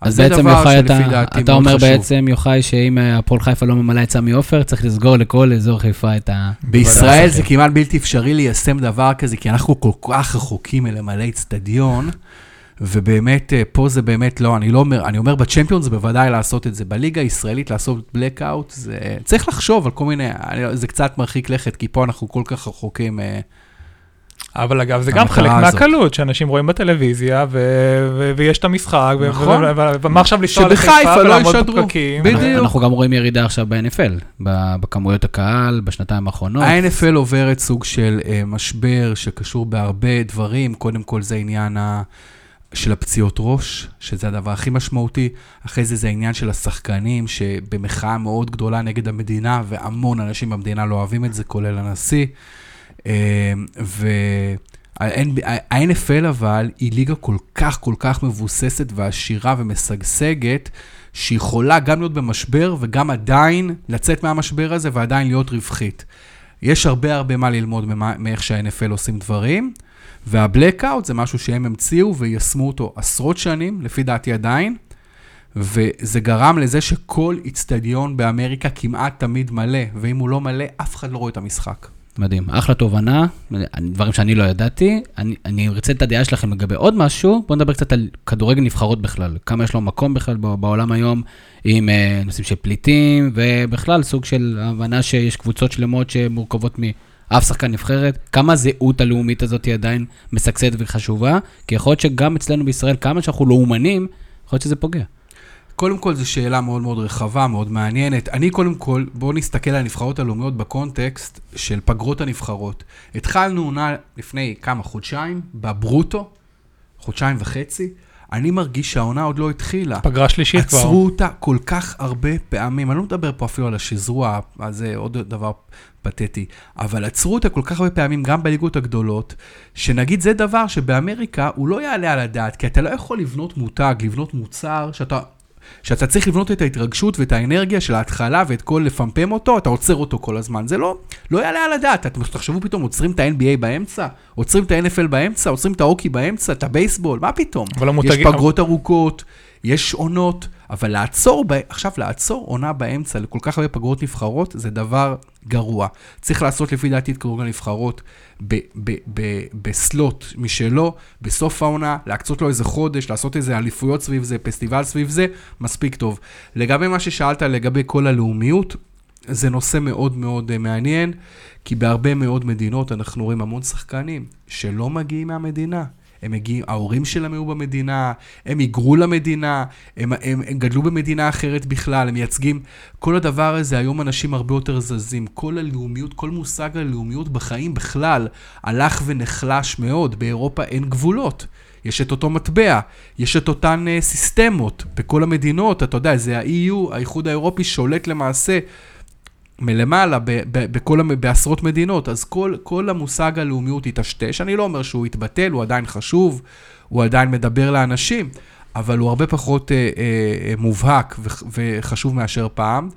אז זה בעצם, יוחאי, אתה, אתה אומר חשוב. בעצם, יוחאי, שאם אה, הפועל חיפה לא ממלא את סמי עופר, צריך לסגור לכל אזור חיפה את ה... בישראל זה כמעט בלתי אפשרי ליישם דבר כזה, כי אנחנו כל כך רחוקים מלמלא אצטדיון, ובאמת, אה, פה זה באמת לא, אני לא אומר, אני אומר בצ'מפיון זה בוודאי לעשות את זה. בליגה הישראלית לעשות בלקאוט, זה... צריך לחשוב על כל מיני, אני, זה קצת מרחיק לכת, כי פה אנחנו כל כך רחוקים. אה, אבל אגב, זה גם חלק הזאת. מהקלות, שאנשים רואים בטלוויזיה, ו- ו- ויש את המשחק, נכון. ו- ו- ומה עכשיו לנסוע לחיפה לא ולעמוד. בפקקים? בדיוק. אנחנו גם רואים ירידה עכשיו ב-NFL, בכמויות הקהל, בשנתיים האחרונות. ה-NFL עוברת סוג של uh, משבר שקשור בהרבה דברים. קודם כל זה עניין ה... של הפציעות ראש, שזה הדבר הכי משמעותי. אחרי זה זה העניין של השחקנים, שבמחאה מאוד גדולה נגד המדינה, והמון אנשים במדינה לא אוהבים את זה, כולל הנשיא. וה-NFL אבל היא ליגה כל כך כל כך מבוססת ועשירה ומשגשגת, שיכולה גם להיות במשבר וגם עדיין לצאת מהמשבר הזה ועדיין להיות רווחית. יש הרבה הרבה מה ללמוד מאיך שה-NFL עושים דברים, והבלקאוט זה משהו שהם המציאו ויישמו אותו עשרות שנים, לפי דעתי עדיין, וזה גרם לזה שכל איצטדיון באמריקה כמעט תמיד מלא, ואם הוא לא מלא, אף אחד לא רואה את המשחק. מדהים, אחלה תובנה, דברים שאני לא ידעתי. אני, ארצה את הדעה שלכם לגבי עוד משהו, בואו נדבר קצת על כדורגל נבחרות בכלל. כמה יש לו מקום בכלל בעולם היום, עם אה, נושאים של פליטים, ובכלל סוג של הבנה שיש קבוצות שלמות שמורכבות מאף שחקן נבחרת. כמה הזהות הלאומית הזאת היא עדיין משגשגת וחשובה, כי יכול להיות שגם אצלנו בישראל, כמה שאנחנו לאומנים, יכול להיות שזה פוגע. קודם כל, זו שאלה מאוד מאוד רחבה, מאוד מעניינת. אני קודם כל, בואו נסתכל על הנבחרות הלאומיות בקונטקסט של פגרות הנבחרות. התחלנו עונה לפני כמה, חודשיים, בברוטו, חודשיים וחצי. אני מרגיש שהעונה עוד לא התחילה. פגרה שלישית כבר. עצרו אותה כל כך הרבה פעמים, אני לא מדבר פה אפילו על השזרוע, אז זה עוד דבר פתטי, אבל עצרו אותה כל כך הרבה פעמים, גם בליגות הגדולות, שנגיד זה דבר שבאמריקה הוא לא יעלה על הדעת, כי אתה לא יכול לבנות מותג, לבנות מוצר, שאתה... שאתה צריך לבנות את ההתרגשות ואת האנרגיה של ההתחלה ואת כל לפמפם אותו, אתה עוצר אותו כל הזמן. זה לא, לא יעלה על הדעת. אתם תחשבו פתאום, עוצרים את ה-NBA באמצע? עוצרים את ה-NFL באמצע? עוצרים את ההוקי באמצע? את הבייסבול? מה פתאום? יש המותגים- פגרות ארוכות, יש עונות, אבל לעצור, ב... עכשיו לעצור עונה באמצע לכל כך הרבה פגרות נבחרות, זה דבר גרוע. צריך לעשות לפי דעתי את כדורגל הנבחרות בסלוט משלו, בסוף העונה, להקצות לו איזה חודש, לעשות איזה אליפויות סביב זה, פסטיבל סביב זה, מספיק טוב. לגבי מה ששאלת לגבי כל הלאומיות, זה נושא מאוד מאוד אה, מעניין, כי בהרבה מאוד מדינות אנחנו רואים המון שחקנים שלא מגיעים מהמדינה. הם מגיעים, ההורים שלהם היו במדינה, הם היגרו למדינה, הם, הם, הם גדלו במדינה אחרת בכלל, הם מייצגים. כל הדבר הזה, היום אנשים הרבה יותר זזים. כל הלאומיות, כל מושג הלאומיות בחיים בכלל הלך ונחלש מאוד. באירופה אין גבולות. יש את אותו מטבע, יש את אותן uh, סיסטמות. בכל המדינות, אתה יודע, זה ה-EU, האיחוד האירופי, שולט למעשה מלמעלה, ב- ב- בכל, בעשרות מדינות, אז כל, כל המושג הלאומיות התשתש. אני לא אומר שהוא התבטל, הוא עדיין חשוב, הוא עדיין מדבר לאנשים, אבל הוא הרבה פחות אה, אה, מובהק וח, וחשוב מאשר פעם.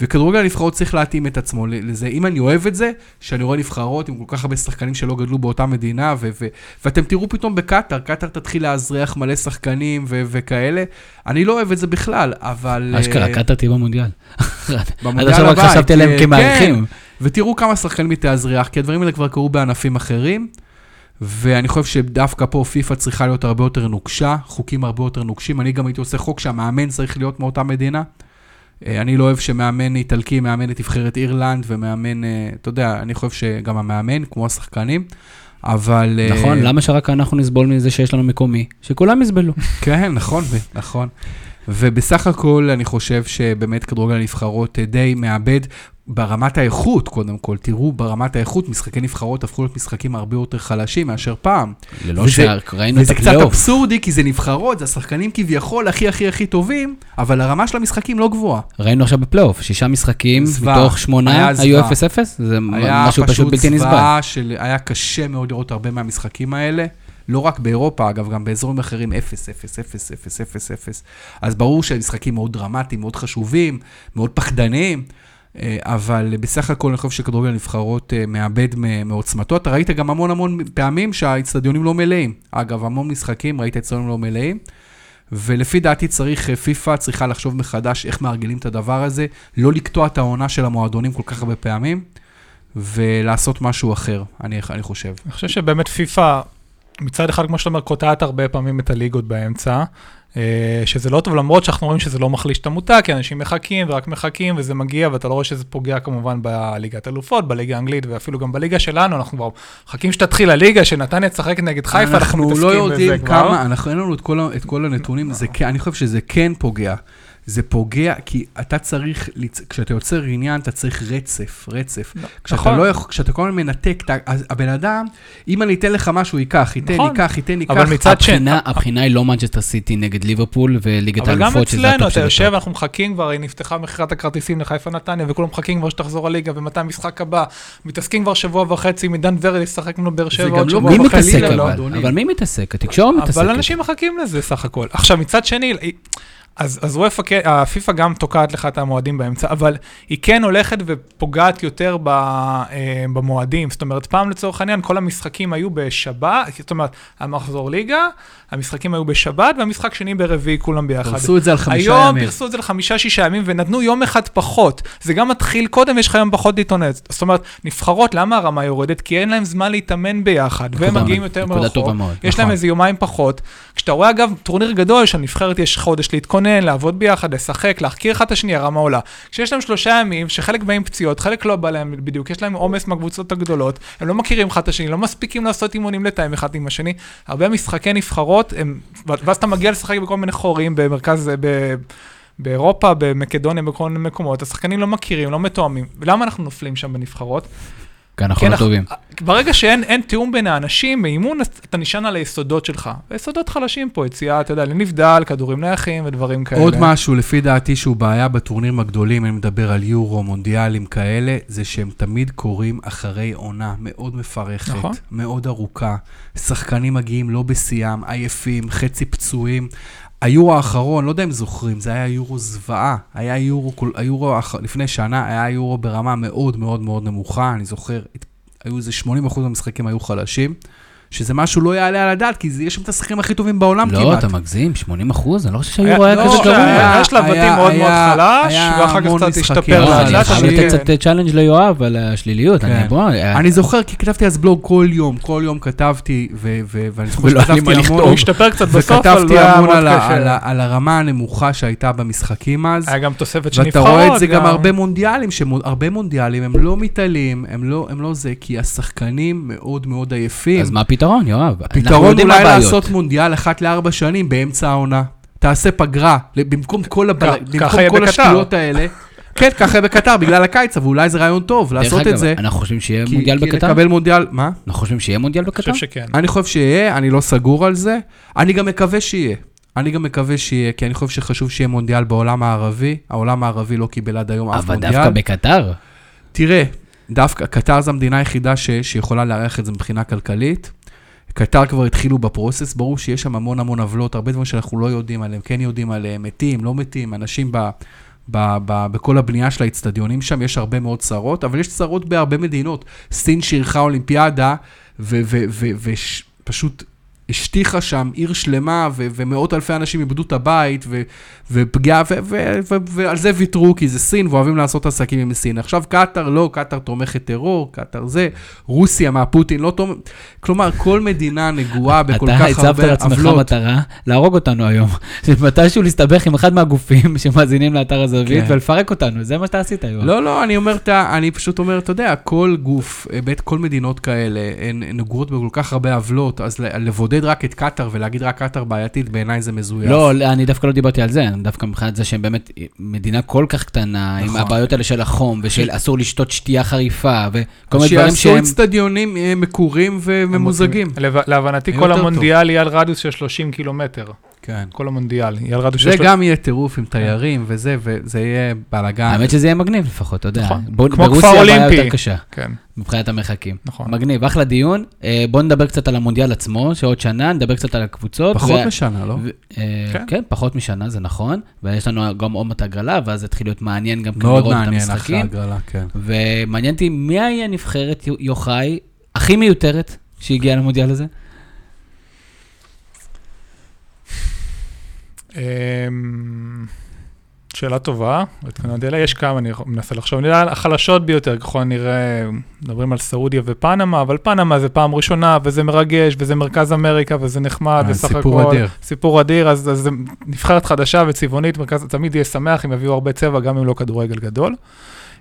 וכדורגל הנבחרות צריך להתאים את עצמו לזה. אם אני אוהב את זה, שאני רואה נבחרות עם כל כך הרבה שחקנים שלא גדלו באותה מדינה, ו- ו- ואתם תראו פתאום בקטאר, קטאר תתחיל לאזרח מלא שחקנים ו- וכאלה. אני לא אוהב את זה בכלל, אבל... אשכרה, אה, קטאר תהיה במונדיאל. עד במונדיאל עכשיו רק הבא, חשבתי עליהם כן, כמארחים. ותראו כמה שחקנים היא תאזרח, כי הדברים האלה כבר קרו בענפים אחרים, ואני חושב שדווקא פה פיפ"א צריכה להיות הרבה יותר נוקשה, חוקים הרבה יותר נוקשים. אני גם הייתי עושה חוק שהמאמן צריך להיות מאותה מדינה. אה, אני לא אוהב שמאמן איטלקי מאמן את נבחרת אירלנד, ומאמן, אה, אתה יודע, אני חושב שגם המאמן, כמו השחקנים, אבל... אה, נכון, למה שרק אנחנו נסבול מזה שיש לנו מקומי? שכולם יסבלו. כן, נכון, נכון. ובסך הכל אני חושב שבאמת כדורגל הנבחרות די מאבד ברמת האיכות, קודם כל. תראו, ברמת האיכות, משחקי נבחרות הפכו להיות משחקים הרבה יותר חלשים מאשר פעם. ללא וזה- שראינו את וזה קצת הפלייאוף. אבסורדי, כי זה נבחרות, זה השחקנים כביכול הכי הכי הכי טובים, אבל הרמה של המשחקים לא גבוהה. ראינו עכשיו בפלייאוף, שישה משחקים זוועה. מתוך שמונה היה היו זוועה. 0-0, זה היה משהו פשוט פשוט בלתי נסבל. זוועה של... היה קשה מאוד לראות הרבה מהמשחקים האלה. לא רק באירופה, אגב, גם באזורים אחרים, 0, 0, 0, 0, 0, 0. אז ברור שהם משחקים מאוד דרמטיים, מאוד חשובים, מאוד פחדניים, אבל בסך הכל אני חושב שכדורגל הנבחרות אה, מאבד מעוצמתו. אתה ראית גם המון המון פעמים שהאיצטדיונים לא מלאים. אגב, המון משחקים ראית אצטדיונים לא מלאים. ולפי דעתי צריך, אה, פיפ"א צריכה לחשוב מחדש איך מארגנים את הדבר הזה, לא לקטוע את העונה של המועדונים כל כך הרבה פעמים, ולעשות משהו אחר, אני, אני חושב. אני חושב שבאמת פיפ"א מצד אחד, כמו שאתה אומר, קוטעת הרבה פעמים את הליגות באמצע, אה, שזה לא טוב, למרות שאנחנו רואים שזה לא מחליש את המותג, כי אנשים מחכים ורק מחכים, וזה מגיע, ואתה לא רואה שזה פוגע כמובן בליגת אלופות, בליגה האנגלית, ואפילו גם בליגה שלנו, אנחנו כבר מחכים שתתחיל הליגה, שנתניה תשחק נגד חיפה, אנחנו מתעסקים לא בזה יודעים כבר. כמה, אנחנו אין לנו את כל, את כל הנתונים, זה, כן- אני חושב שזה כן פוגע. זה פוגע, כי אתה צריך, כשאתה יוצר עניין, אתה צריך רצף, רצף. כשאתה נכון. לא יכול, כשאתה כל הזמן מנתק, אתה- הבן אדם, אם אני אתן לך משהו, ייקח, ייתן, נכון. ייקח, ייתן, ייקח. אבל מצד שני, הבחינה, הבחינה היא לא מנצ'סטר סיטי נגד ליברפול וליגת אבל גם האלופות, שזה אצלנו, הטופ אתה של יושב, הטופ. אנחנו מחכים כבר, היא נפתחה מכירת הכרטיסים לחיפה נתניה, וכולם מחכים כבר שתחזור הליגה, ומתי המשחק הבא. מתעסקים כבר שבוע וחצי, מדן ורד ישחק לנו באר שבע גם עוד לא שבוע אבל וחצי. מתעסק חלילה אבל? אדוני. אבל מי מתעסק? התקשורת מתעסקת. אבל אנשים מחכים לזה סך הכל. עכשיו, מצד שני, אז, אז וופא, כן- הפיפ"א גם תוקעת לך את המועדים באמצע, אבל היא כן הולכת ופוגעת יותר ב, אה, במועדים. זאת אומרת, פעם לצורך העניין, כל המשחקים היו בשבת, זאת אומרת, המחזור ליגה, המשחקים היו בשבת, והמשחק שני ברביעי, כולם ביחד. עשו את זה על חמישה היום ימים. פרסו את זה לחמישה-שישה ימים ונתנו יום אחד פחות. זה גם מתחיל קודם, יש לך יום פחות להתאונן. זאת אומרת, נבחרות, למה הרמה יורדת? כי אין להם זמן להתאמן ביחד, והם מגיעים יותר מרחוק. יש נכון. להם איזה יומיים פחות. כשאתה רואה, אגב, טורניר גדול, שלנבחרת יש חודש להתכונן, לעבוד ביחד, לשחק, להכיר אחד את השני, הרמה עולה. כשיש להם שלושה ימים, שחלק באים פציעות, חלק לא בא להם בדיוק, יש להם עומס מהקבוצות הגדולות, הם לא מכירים אחד את השני, לא מספיקים לעשות אימונים לתאם אחד עם השני. הרבה משחקי נבחרות, הם, ואז אתה מגיע לשחק בכל מיני חורים במרכז, ב... באירופה, במקדוניה, בכל מיני מקומות, השחקנים לא מכירים, לא מתואמים. ולמה אנחנו נופלים שם בנבחרות? כי אנחנו כי לא אנחנו- טובים. ברגע שאין אין תיאום בין האנשים, באימון אתה נשען על היסודות שלך. היסודות חלשים פה, יציאה, אתה יודע, לנבדל, כדורים נייחים ודברים כאלה. עוד משהו, לפי דעתי, שהוא בעיה בטורנירים הגדולים, אני מדבר על יורו, מונדיאלים כאלה, זה שהם תמיד קורים אחרי עונה מאוד מפרכת, נכון. מאוד ארוכה. שחקנים מגיעים לא בשיאם, עייפים, חצי פצועים. היורו האחרון, לא יודע אם זוכרים, זה היה יורו זוועה. היה יורו, היורו לפני שנה, היה יורו ברמה מאוד מאוד מאוד נמוכה, אני זוכר, היו איזה 80% מהמשחקים היו חלשים, שזה משהו לא יעלה על הדעת, כי זה- יש שם את השחקנים הכי טובים בעולם לא, כמעט. אתה מגזים, 80 אחוז? אני לא חושב היה- שהיורו היה לא, כזה היה- גרוע. היה שלב בתים היה- מאוד מאוד חלש, ואחר כך קצת. השתפר לא, אני חייב לתת. קצת challenge ליואב על השליליות. אני- כן. בוא, אני זוכר, כי כתבתי אז בלוג כל יום, כל יום כתבתי, ו- ו- ואני זוכר שכתבתי. המון, הוא השתפר קצת בסוף, אבל וכתבתי היה המון על, הרמה הנמוכה שהייתה במשחקים אז, היה גם תוספת של ואתה נבחרות. רואה את זה גם הרבה מונדיאלים, שהרבה מונדיאלים הם לא מתעלים, הם לא, הם לא זה, כי השחקנים מאוד מאוד עייפים. אז מה הפתרון, יואב? אנחנו הפתרון אולי. לעשות מונדיאל אחת לארבע שנים באמצע העונה. תעשה פגרה, במקום כל, הבל... במקום כל. השטויות האלה. כן, ככה יהיה בקטר, בגלל הקיץ, אבל אולי זה רעיון טוב לעשות את זה. אנחנו חושבים שיהיה כי- מונדיאל כי בקטר? לקבל מונדיאל, מה? אנחנו חושבים שיהיה מונדיאל אני בקטר? חושב שכן. אני חושב שיהיה, אני לא סגור על זה. אני גם מקווה שיהיה. אני גם מקווה שיהיה, כי אני חושב שחשוב שיהיה מונדיאל בעולם הערבי. העולם הערבי לא קיבל עד היום אף אבל מונדיאל. דווקא בקטר? תראה, דווקא, קטר זו המדינה היחידה ש, שיכולה לארח את זה מבחינה כלכלית. קטר כבר התחילו בפרוסס, ברור שיש שם המון המון עוולות, הרבה דברים שאנחנו לא יודעים עליהם, כן יודעים עליהם, מתים, לא מתים, אנשים ב, ב, ב, בכל הבנייה של האצטדיונים שם, יש הרבה מאוד צרות, אבל יש צרות בהרבה מדינות. סין שאירחה אולימפיאדה, ופשוט השטיחה שם עיר שלמה, ו- ומאות אלפי אנשים איבדו את הבית, ו- ופגיעה, ו- ו- ו- ועל זה ויתרו, כי זה סין, ואוהבים לעשות עסקים עם סין. עכשיו קטאר, לא, קטאר תומכת טרור, קטאר זה, רוסיה מהפוטין, לא תומכת, כלומר, כל מדינה נגועה בכל אתה כך הצבת הרבה לעצמך עוולות. מטרה להרוג אותנו היום. שמתישהו להסתבך עם אחד מהגופים שמאזינים לאתר הזווית כן. ולפרק אותנו, זה מה שאתה עשית היום. לא, לא, אני אומר, אני פשוט אומר, אתה יודע, כל גוף, אה, בית כל מדינות כאלה, הן נגועות בכל כך הרבה עוולות, אז ל- לבודד רק את קטאר ולהגיד רק קטאר בעייתית, בעיניי זה מזויף. לא, אני דווקא לא דיברתי על זה, אני דווקא מבחינת זה שהם באמת מדינה כל כך קטנה, עם נכון. הבעיות האלה של החום, ושל אסור לשתות שתייה חריפה, וכל מיני דברים שיעשו שהם... אצטדיונים אה, מקורים וממוזגים. להבנתי, כל המונדיאל יהיה על רדיוס של 30 קילומטר. כן. כל המונדיאל על רדיוס של זה 30 גם יהיה טירוף עם תיירים וזה, וזה יהיה בלאגן. האמת שזה יהיה מגניב לפחות, אתה יודע. נכון. כמו ברוסיה כפר הבעיה אולימפי. יותר קשה, כן, מבחינת המרחקים. נכון. מגניב, אחלה דיון. אה, בוא נדבר קצת על המונדיאל עצמו, שעוד שנה, נדבר קצת על הקבוצות. פחות ו- משנה, לא? ו- אה, כן. כן, פחות משנה, זה נכון. ויש לנו גם עוד מעט הגרלה, ואז יתחיל להיות מעניין גם כן מאוד לראות את מעניין אחרי המשחקים. הגרלה, כן. ומעניין אותי, מי היה נבחרת יוחאי הכי מיותרת שהגיעה למונדיאל הזה? שאלה טובה, התכוננתי אליה, יש כמה, אני מנסה לחשוב, נראה החלשות ביותר, ככל הנראה, מדברים על סעודיה ופנמה, אבל פנמה זה פעם ראשונה, וזה מרגש, וזה מרכז אמריקה, וזה נחמד, אה, וסך סיפור הכל, אדיר. סיפור אדיר, אז אז זה נבחרת חדשה וצבעונית, מרכז, תמיד יהיה שמח אם יביאו הרבה צבע, גם אם לא כדורגל גדול.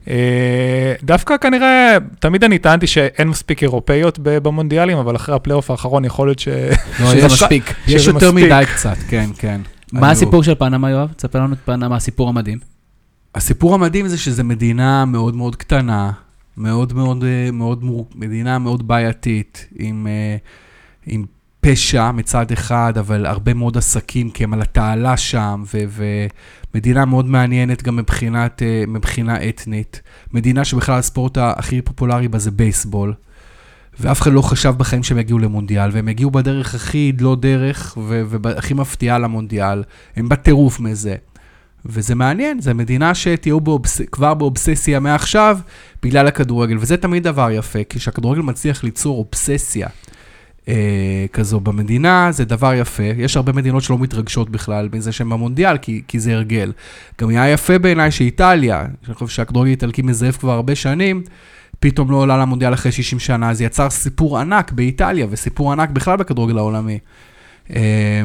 אה, דווקא כנראה, תמיד אני טענתי שאין מספיק אירופאיות במונדיאלים, אבל אחרי הפלייאוף האחרון יכול להיות ש... לא, שזה יש- מספיק. יש יותר. מדי קצת, כן, כן. מה הסיפור של פנמה, יואב? תספר לנו את פנמה, הסיפור המדהים. הסיפור המדהים זה שזו מדינה מאוד מאוד קטנה, מאוד מאוד, אה, מאוד, מור- מדינה מאוד בעייתית, עם, אה, עם פשע מצד אחד, אבל הרבה מאוד עסקים, כי הם על התעלה שם, ו- ומדינה מאוד מעניינת גם מבחינת, אה, מבחינה אתנית. מדינה שבכלל הספורט הכי פופולרי בה זה בייסבול. ואף אחד לא חשב בחיים שהם יגיעו למונדיאל, והם הגיעו בדרך הכי לא דרך והכי מפתיעה למונדיאל. הם בטירוף מזה. וזה מעניין, זו מדינה שתהיו באובס... כבר באובססיה מעכשיו בגלל הכדורגל, וזה תמיד דבר יפה, כי כשהכדורגל מצליח ליצור אובססיה אה, כזו במדינה, זה דבר יפה. יש הרבה מדינות שלא מתרגשות בכלל מזה שהן במונדיאל, כי, כי זה הרגל. גם היה יפה בעיניי שאיטליה, שאני חושב שהכדורגל האיטלקי מזייף כבר הרבה שנים, פתאום לא עולה למונדיאל אחרי 60 שנה, זה יצר סיפור ענק באיטליה, וסיפור ענק בכלל בכדורגל העולמי. אה,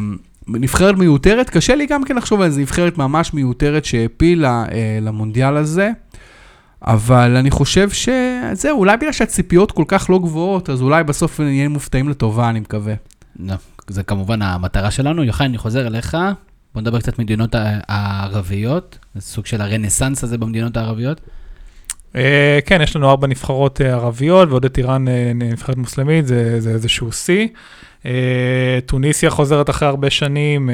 נבחרת מיותרת, קשה לי גם כן לחשוב על זה, נבחרת ממש מיותרת שהעפילה אה, למונדיאל הזה, אבל אני חושב שזהו, אולי בגלל שהציפיות כל כך לא גבוהות, אז אולי בסוף נהיה מופתעים לטובה, אני מקווה. לא, זה כמובן המטרה שלנו. יוחאי, אני חוזר אליך. בוא נדבר קצת מדינות הערביות, סוג של הרנסאנס הזה במדינות הערביות. אה, כן, יש לנו ארבע נבחרות אה, ערביות, ועוד את איראן אה, נבחרת מוסלמית, זה איזשהו שיא. טוניסיה חוזרת אחרי הרבה שנים,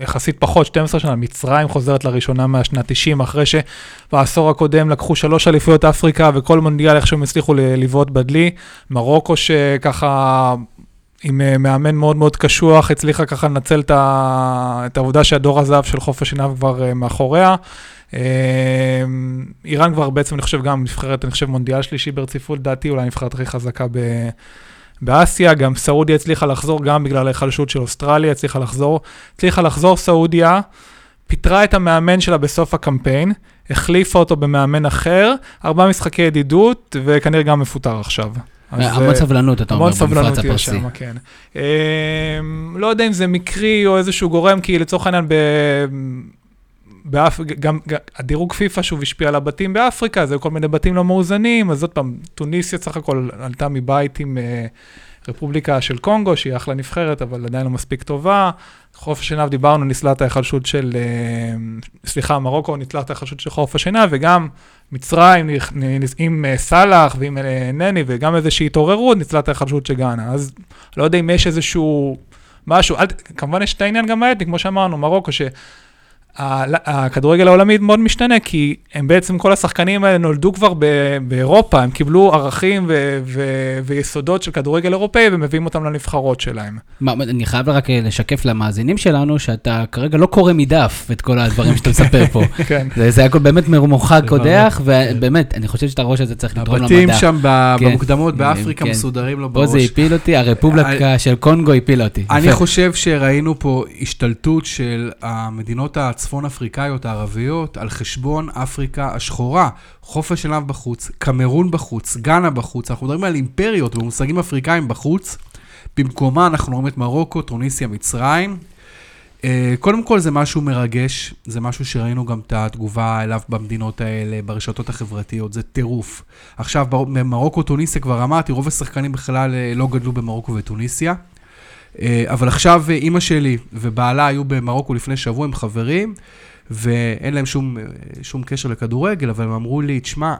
יחסית פחות, 12 שנה, מצרים חוזרת לראשונה מהשנת 90, אחרי שבעשור הקודם לקחו שלוש אליפויות אפריקה, וכל מונדיאל איכשהו הם הצליחו לבעוט בדלי. מרוקו שככה... עם מאמן מאוד מאוד קשוח, הצליחה ככה לנצל את, ה... את העובדה שהדור הזהב של חוף השנהב כבר מאחוריה. אה, איראן כבר בעצם, אני חושב, גם נבחרת, אני חושב, מונדיאל שלישי ברציפות, לדעתי, אולי הנבחרת הכי חזקה ב... באסיה, גם סעודיה הצליחה לחזור, גם בגלל ההיחלשות של אוסטרליה, הצליחה לחזור. הצליחה לחזור סעודיה, פיטרה את המאמן שלה בסוף הקמפיין, החליפה אותו במאמן אחר, ארבעה משחקי ידידות, וכנראה גם מפוטר עכשיו. אז, המון אה, סבלנות, אתה אומר, המון סבלנות במפרץ יש הפרסי. שם, כן. לא יודע אם זה מקרי או איזשהו גורם, כי לצורך העניין, ב... באף... גם, גם הדירוג פיפא שוב השפיע על הבתים באפריקה, זה כל מיני בתים לא מאוזנים, אז עוד פעם, טוניסיה סך הכל עלתה מבית עם אה, רפובליקה של קונגו, שהיא אחלה נבחרת, אבל עדיין לא מספיק טובה. חוף השנהב, דיברנו, את ההיחלשות של, אה, סליחה, מרוקו את ההיחלשות של חוף השנהב, וגם מצרים עם אה, סאלח ועם אה, נני, וגם איזושהי התעוררות, את ההיחלשות של גאנה. אז לא יודע אם יש איזשהו משהו, אל, כמובן יש את העניין גם האתני, כמו שאמרנו, מרוקו, ש... הכדורגל העולמי מאוד משתנה, כי הם בעצם, כל השחקנים האלה נולדו כבר באירופה, הם קיבלו ערכים ו- ו- ויסודות של כדורגל אירופאי ומביאים אותם לנבחרות שלהם. מה, אני חייב רק אה, לשקף למאזינים שלנו, שאתה כרגע לא קורא מדף את כל הדברים שאתה מספר פה. כן. זה, זה הכל באמת זה קודח, ובאמת, אני חושב שאת הראש הזה צריך לתרום למדע. הבתים שם ב- כן. במוקדמות באפריקה כן. מסודרים לו פה זה בראש. הפיל אותי, הרפובליקה של קונגו הפילה אותי. אני. חושב שראינו פה השתלטות של המדינות הצפון-אפריקאיות הערביות על חשבון אפריקה השחורה. חוף השנהב בחוץ, קמרון בחוץ, גאנה בחוץ, אנחנו מדברים על אימפריות ומושגים אפריקאים בחוץ. במקומה אנחנו רואים את מרוקו, טוניסיה, מצרים. אה, קודם כל זה משהו מרגש, זה משהו שראינו גם את התגובה אליו במדינות האלה, ברשתות החברתיות, זה טירוף. עכשיו, במרוקו, טוניסיה, כבר אמרתי, רוב השחקנים בכלל אה, לא גדלו במרוקו וטוניסיה. אה, אבל עכשיו אה, אימא שלי ובעלה היו במרוקו לפני שבוע עם חברים, ואין להם שום, אה, שום קשר לכדורגל, אבל הם אמרו לי, תשמע,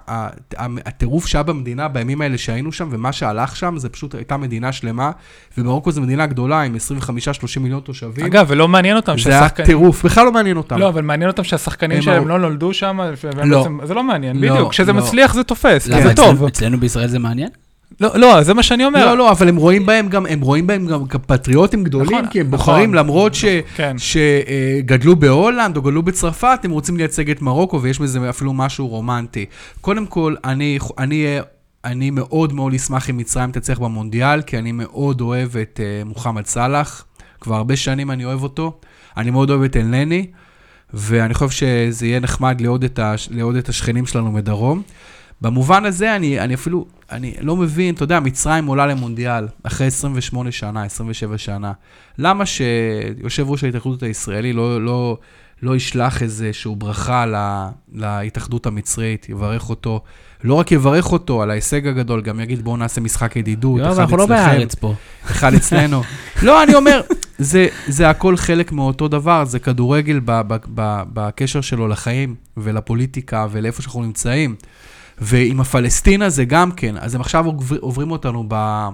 הטירוף שהיה במדינה בימים האלה שהיינו שם, ומה שהלך שם, זה פשוט הייתה מדינה שלמה, ומרוקו זו מדינה גדולה עם 25-30 מיליון תושבים. אגב, ולא מעניין אותם זה היה שהשחקנים... טירוף, בכלל לא מעניין אותם. לא, אבל מעניין אותם שהשחקנים הם שלהם לא נולדו שם, לא. בעצם- זה לא מעניין, לא, בדיוק. כשזה לא. מצליח זה תופס, למה, זה טוב. אצלנו בישראל זה מעניין? לא, לא, זה מה שאני אומר. לא, לא, אבל הם רואים בהם גם, הם רואים בהם גם כפטריוטים גדולים, נכון, כי הם נכון. בוחרים, למרות ש... כן. שגדלו בהולנד או גדלו בצרפת, הם רוצים לייצג את מרוקו, ויש בזה אפילו משהו רומנטי. קודם כל, אני, אני, אני מאוד מאוד אשמח אם מצרים תצליח במונדיאל, כי אני מאוד אוהב את uh, מוחמד סאלח. כבר הרבה שנים אני אוהב אותו. אני מאוד אוהב את אלנני. ואני חושב שזה יהיה נחמד לעוד את, הש... לעוד את השכנים שלנו מדרום. במובן הזה, אני, אני אפילו, אני לא מבין, אתה יודע, מצרים עולה למונדיאל אחרי 28 שנה, 27 שנה. למה שיושב ראש ההתאחדות הישראלי לא, לא, לא ישלח איזושהי ברכה לה, להתאחדות המצרית, יברך אותו, לא רק יברך אותו על ההישג הגדול, גם יגיד בואו נעשה משחק ידידות, יואב, אנחנו לא בארץ פה. אחד אצלנו. לא, אני אומר, זה, זה הכל חלק מאותו דבר, זה כדורגל ב, ב, ב, בקשר שלו לחיים ולפוליטיקה ולאיפה שאנחנו נמצאים. ועם הפלסטין הזה גם כן, אז הם עכשיו עוברים אותנו ב,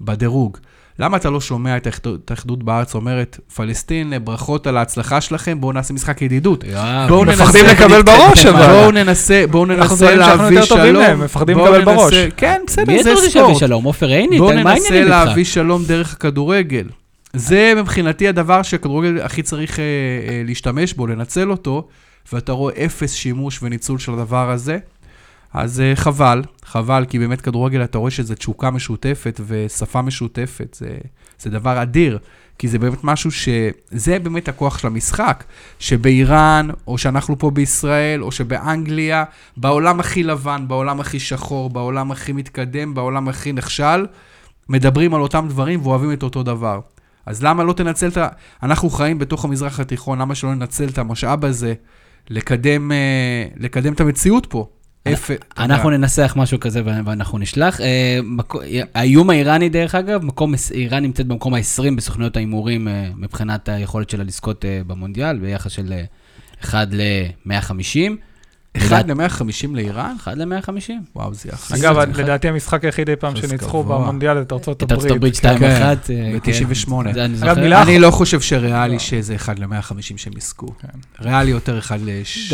בדירוג. למה אתה לא שומע את ההתאחדות בארץ אומרת, פלסטין, ברכות על ההצלחה שלכם, בואו נעשה משחק ידידות. בואו ננסה... מפחדים לקבל בראש, אבל. בואו ננסה, בואו ננסה להביא שלום. מפחדים לקבל בראש. כן, בסדר, זה ספורט. מי אתה רוצה שלום? עופר עיני? בואו ננסה להביא שלום דרך הכדורגל. זה מבחינתי הדבר שהכדורגל הכי צריך אה, אה, להשתמש בו, לנצל אותו, ואתה רואה אפס שימוש וניצול של הדבר הזה. אז uh, חבל, חבל, כי באמת כדורגל, אתה רואה שזה תשוקה משותפת ושפה משותפת, זה, זה דבר אדיר, כי זה באמת משהו ש... זה באמת הכוח של המשחק, שבאיראן, או שאנחנו פה בישראל, או שבאנגליה, בעולם הכי לבן, בעולם הכי שחור, בעולם הכי מתקדם, בעולם הכי נכשל, מדברים על אותם דברים ואוהבים את אותו דבר. אז למה לא תנצל את ה... אנחנו חיים בתוך המזרח התיכון, למה שלא ננצל את המשאב הזה לקדם, אה, לקדם את המציאות פה? אנחנו ננסח משהו כזה ואנחנו נשלח. אה, האיום האיראני, דרך אגב, איראן נמצאת במקום ה-20 בסוכנויות ההימורים אה, מבחינת היכולת שלה לזכות אה, במונדיאל, ביחס של 1 ל-150. 1 ל-150 לאיראן? 1 ל-150. וואו, זה יחסי. אגב, לדעתי המשחק היחיד אי פעם שניצחו במונדיאל את ארצות הברית. את ארצות הברית 2-1. ב-98. אני לא חושב שריאלי שזה 1 ל-150 שהם יזכו. כן. ריאלי יותר 1 ל-1000.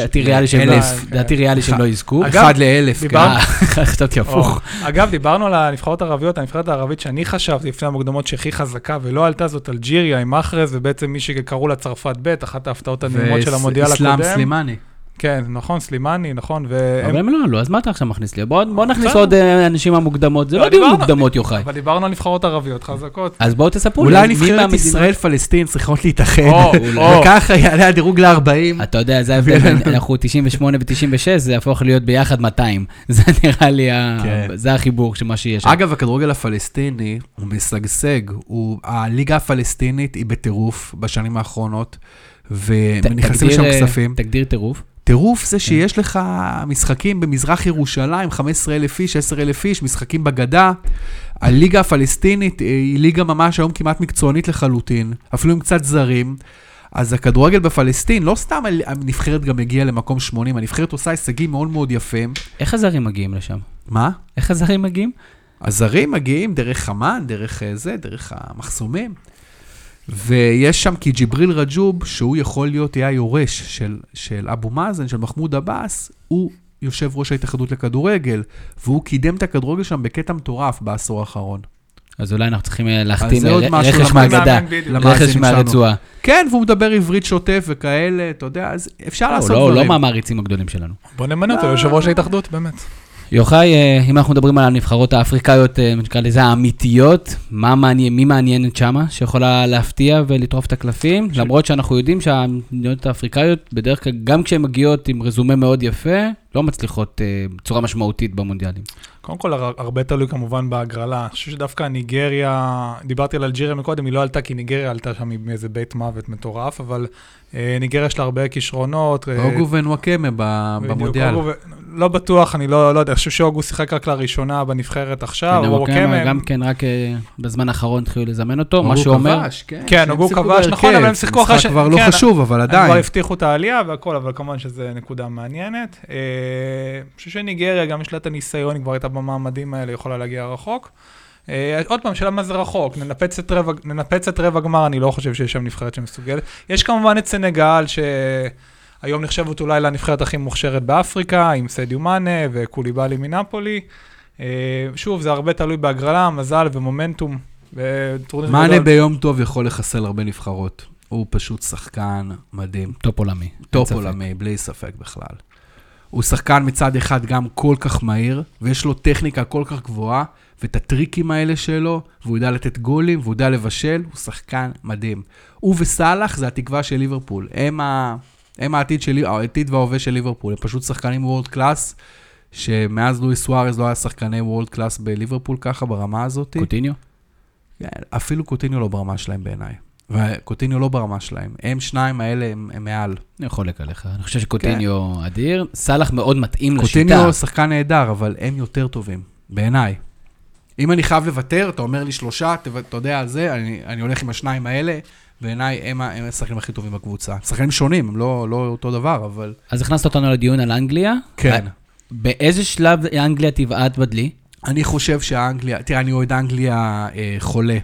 דעתי ריאלי שהם לא יזכו. 1 ל-1000, כן. חשבתי הפוך. אגב, דיברנו על הנבחרות הערביות, הנבחרת הערבית שאני חשבתי לפני המוקדמות שהכי חזקה ולא עלתה זאת אלג'יריה עם מחרז, ובעצם מי שקראו לה צרפת ב', אחת ההפתעות הנעימות של המונדיאל הקודם. ואסלאם סלימני. כן, נכון, סלימני, נכון, והם... אבל הם לא עלו, אז מה אתה עכשיו מכניס לי? בוא נכניס עוד אה, אנשים מהמוקדמות, זה לא, לא דיון מוקדמות, יוחאי. אבל דיברנו על נבחרות ערביות חזקות. אז בואו תספרו לי, אולי נבחרת ישראל-פלסטין צריכות להתאחד, וככה יעלה הדירוג ל-40. אתה יודע, זה ההבדל, אנחנו 98 ו-96, זה יהפוך להיות ביחד 200. זה נראה לי, כן. זה החיבור של מה שיש. אגב, הכדורגל הפלסטיני הוא משגשג, הליגה הפלסטינית היא בטירוף בשנים האחרונות, ונכנסים לשם כספים. תגדיר טירוף. טירוף זה כן. שיש לך משחקים במזרח ירושלים, 15,000 איש, 10,000 איש, משחקים בגדה. הליגה הפלסטינית היא ליגה ממש היום כמעט מקצוענית לחלוטין, אפילו עם קצת זרים. אז הכדורגל בפלסטין, לא סתם הנבחרת גם הגיעה למקום 80, הנבחרת עושה הישגים מאוד מאוד יפים. איך הזרים מגיעים לשם? מה? איך הזרים מגיעים? הזרים מגיעים דרך חמאן, דרך אה, זה, דרך המחסומים. ויש שם, כי ג'יבריל רג'וב, שהוא יכול להיות, יהיה היורש של, של אבו מאזן, של מחמוד עבאס, הוא יושב ראש ההתאחדות לכדורגל, והוא קידם את הכדורגל שם בקטע מטורף בעשור האחרון. אז אולי אנחנו צריכים אה, להחתים רכש מהגדה, רכש מהרצועה. כן, והוא מדבר עברית שוטף וכאלה, אתה יודע, אז אפשר לעשות לא, דברים. לא מהמעריצים הגדולים שלנו. בוא נמנה אותו יושב ראש ההתאחדות, באמת. יוחאי, אה, אם אנחנו מדברים על הנבחרות האפריקאיות, אה, נקרא לזה האמיתיות, מה מעניין, מי מעניינת שמה, שיכולה להפתיע ולטרוף את הקלפים? ש... למרות שאנחנו יודעים שהמדינות האפריקאיות, בדרך כלל, גם כשהן מגיעות עם רזומה מאוד יפה, לא מצליחות uh, בצורה משמעותית במונדיאלים. קודם כל, הרבה תלוי כמובן בהגרלה. אני חושב שדווקא ניגריה, דיברתי על אלג'יריה מקודם, היא לא עלתה כי ניגריה עלתה שם מאיזה בית מוות מטורף, אבל אה, ניגריה יש לה הרבה כישרונות. אוגו ונואקמה במונדיאל. לא בטוח, אני לא, לא יודע, אני חושב שאוגו שיחק רק לראשונה בנבחרת עכשיו, כן, וואקמה... גם כן, רק בזמן האחרון התחילו לזמן אותו, מה שהוא אומר. אוגו כבש, כן. כן, אוגו כבש, נכון, אבל הם שיחקו אחרי ש... משחק כבר לא כן, חשוב, אבל עדיין. הם כבר הבטיחו את העלייה והכל, אבל כמובן שזו נקודה מעניינת. אני חושב שניגריה, גם יש לה את הניסיון, היא כבר הייתה במעמדים האלה, יכולה להגיע רחוק. אה, עוד פעם, שאלה מה זה רחוק, ננפץ את, רבע, ננפץ את רבע גמר, אני לא חושב שיש שם נבחרת שמסוגלת. יש כמובן את סנגל, שהיום נחשבת אולי לנבחרת הכי מוכשרת באפריקה, עם סדיו מאנה וקוליבאלי מנפולי. אה, שוב, זה הרבה תלוי בהגרלה, מזל ומומנטום. מאנה ביום טוב יכול לחסל הרבה נבחרות. הוא פשוט שחקן מדהים. טופ עולמי. טופ עולמי, בלי ספק בכלל. הוא שחקן מצד אחד גם כל כך מהיר, ויש לו טכניקה כל כך גבוהה, ואת הטריקים האלה שלו, והוא יודע לתת גולים, והוא יודע לבשל, הוא שחקן מדהים. הוא וסאלח זה התקווה של ליברפול. הם, ה... הם העתיד, שלי, העתיד וההווה של ליברפול, הם פשוט שחקנים world class, שמאז לואיס סוארז לא היה שחקני world class בליברפול ככה, ברמה הזאת. קוטיניו? כן, אפילו קוטיניו לא ברמה שלהם בעיניי. וקוטיניו לא ברמה שלהם. הם שניים האלה, הם, הם מעל. אני חולק עליך, אני חושב שקוטיניו אדיר. סאלח מאוד מתאים לשיטה. קוטיניו שחקן נהדר, אבל הם יותר טובים, בעיניי. אם אני חייב לוותר, אתה אומר לי שלושה, אתה, יודע זה, אני, אני הולך עם השניים האלה, בעיניי הם, השחקנים הכי טובים בקבוצה. שחקנים שונים, הם לא, לא אותו דבר, אבל... אז הכנסת אותנו לדיון על אנגליה. כן. באיזה שלב אנגליה תבעט בדלי? אני חושב שהאנגליה, תראה, אני אוהד אנגליה אה, חולה.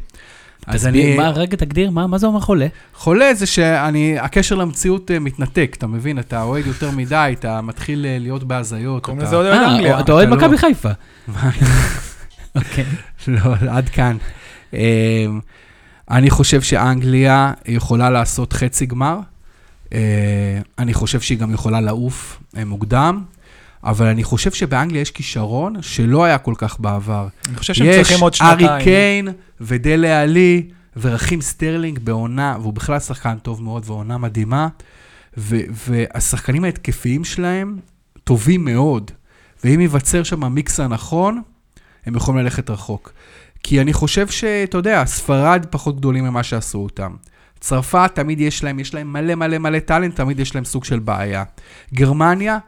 אז תסביר, אני... מה, רגע, תגדיר, מה, מה זה אומר חולה? חולה זה שאני, הקשר למציאות אה, מתנתק, אתה מבין? אתה אוהד יותר מדי, אתה מתחיל אה, להיות בהזיות. קוראים לזה אוהד אה, אנגליה. אתה אוהד לא. מכבי חיפה. אוקיי. לא, עד כאן. אני חושב שאנגליה יכולה לעשות חצי גמר. אה, אני חושב שהיא גם יכולה לעוף אה, מוקדם, אבל אני חושב שבאנגליה יש כישרון שלא היה כל כך בעבר. אני חושב שהם צריכים עוד יש ארי שנתיים. קיין ודלי עלי ורחים סטרלינג בעונה, והוא בכלל שחקן טוב מאוד ועונה מדהימה, ו- והשחקנים ההתקפיים שלהם טובים מאוד, ואם ייווצר שם המיקס הנכון, הם יכולים ללכת רחוק. כי אני חושב שאתה יודע, ספרד פחות גדולים ממה שעשו אותם. צרפת, תמיד יש להם, יש להם מלא מלא מלא טאלנט, תמיד יש להם סוג של בעיה. גרמניה,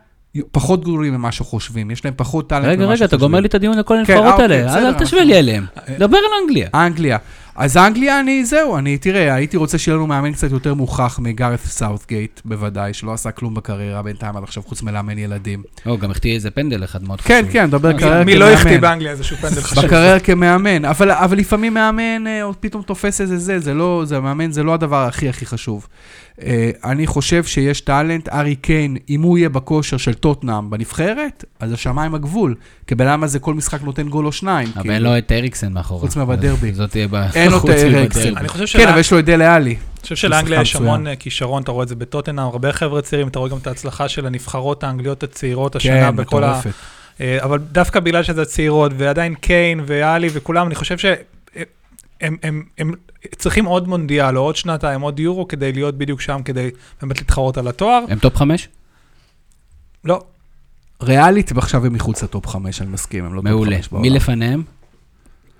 פחות גדולים ממה שחושבים, יש להם פחות טאלנט ממה רגע, שחושבים. רגע, אתה גומר לי את הדיון לכל כן, הנבחרות אה, האלה, אוקיי, אל- תשווה לי אליהם. דבר על אנגליה. אנגליה. אז אנגליה, אני, זהו, אני, תראה, הייתי רוצה שיהיה לנו מאמן קצת יותר מוכח מגארת סאות'גייט, בוודאי, שלא עשה כלום בקריירה בינתיים עד עכשיו, חוץ מלאמן ילדים. או, גם החטיא איזה פנדל אחד מאוד כן, חשוב. כן, מדבר אה, קריירה מי לא החטיא כמאמן. באנגליה איזשהו פנדל חשוב? בקריירה כמאמן, אבל, אבל לפעמים מאמן אה, פתאום תופס איזה זה, זה לא, זה מאמן, זה לא הדבר הכי הכי חשוב. אה, אני חושב שיש טאלנט, ארי קיין, אם הוא יהיה בכושר של טוטנאם בנבחרת, אז השמיים הגבול. כי בן אדם הזה כל משחק נותן גול או שניים. אבל כאילו. אין לו את אריקסן מאחורי. חוץ מהבדרבי. זאת תהיה בעיה. אין לו את חוץ אריקסן. מבדרבי. אני חושב כן, אבל יש לו את דלה עלי. אני חושב שלאנגליה יש המון. אה, כישרון, אתה רואה את זה בטוטנאם, הרבה חבר'ה צעירים, אתה רואה גם את ההצלחה של הנבחרות האנגליות הצעירות השנה כן, בכל ה... אה, אבל דווקא בגלל שזה צעירות, ועדיין קיין ואלי וכולם, אני חושב שהם הם, הם, הם צריכים עוד מונדיאל, או עוד שנתיים, עוד יורו, כדי להיות בדיוק שם, כדי באמת להתחרות על התואר. הם טופ חמש? לא, ריאלית, ועכשיו הם מחוץ לטופ חמש, אני מסכים, הם לא טופ מעולה. חמש מי בעולם. לפניהם?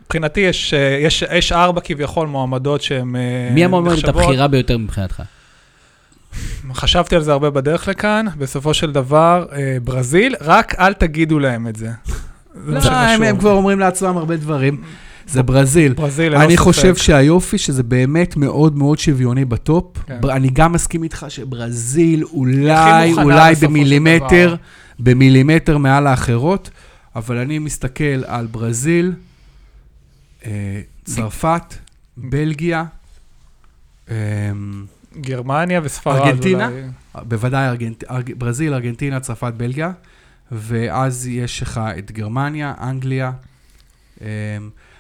מבחינתי יש, אה, יש, יש ארבע כביכול מועמדות שהן אה, מי המועמדת נחשבות. הבכירה ביותר מבחינתך? חשבתי על זה הרבה בדרך לכאן, בסופו של דבר, אה, ברזיל, רק אל תגידו להם את זה. לא, הם כבר אומרים לעצמם הרבה דברים. זה ברזיל. ברזיל, אני ספק. חושב שהיופי שזה באמת מאוד מאוד שוויוני בטופ. כן. אני גם מסכים איתך שברזיל אולי, אולי במילימטר. במילימטר מעל האחרות, אבל אני מסתכל על ברזיל, אה, צרפת, בלגיה, אה, גרמניה וספרד. ארגנטינה? אולי. בוודאי ארגנט... ארג... ברזיל, ארגנטינה, צרפת, בלגיה, ואז יש לך את גרמניה, אנגליה. אמ,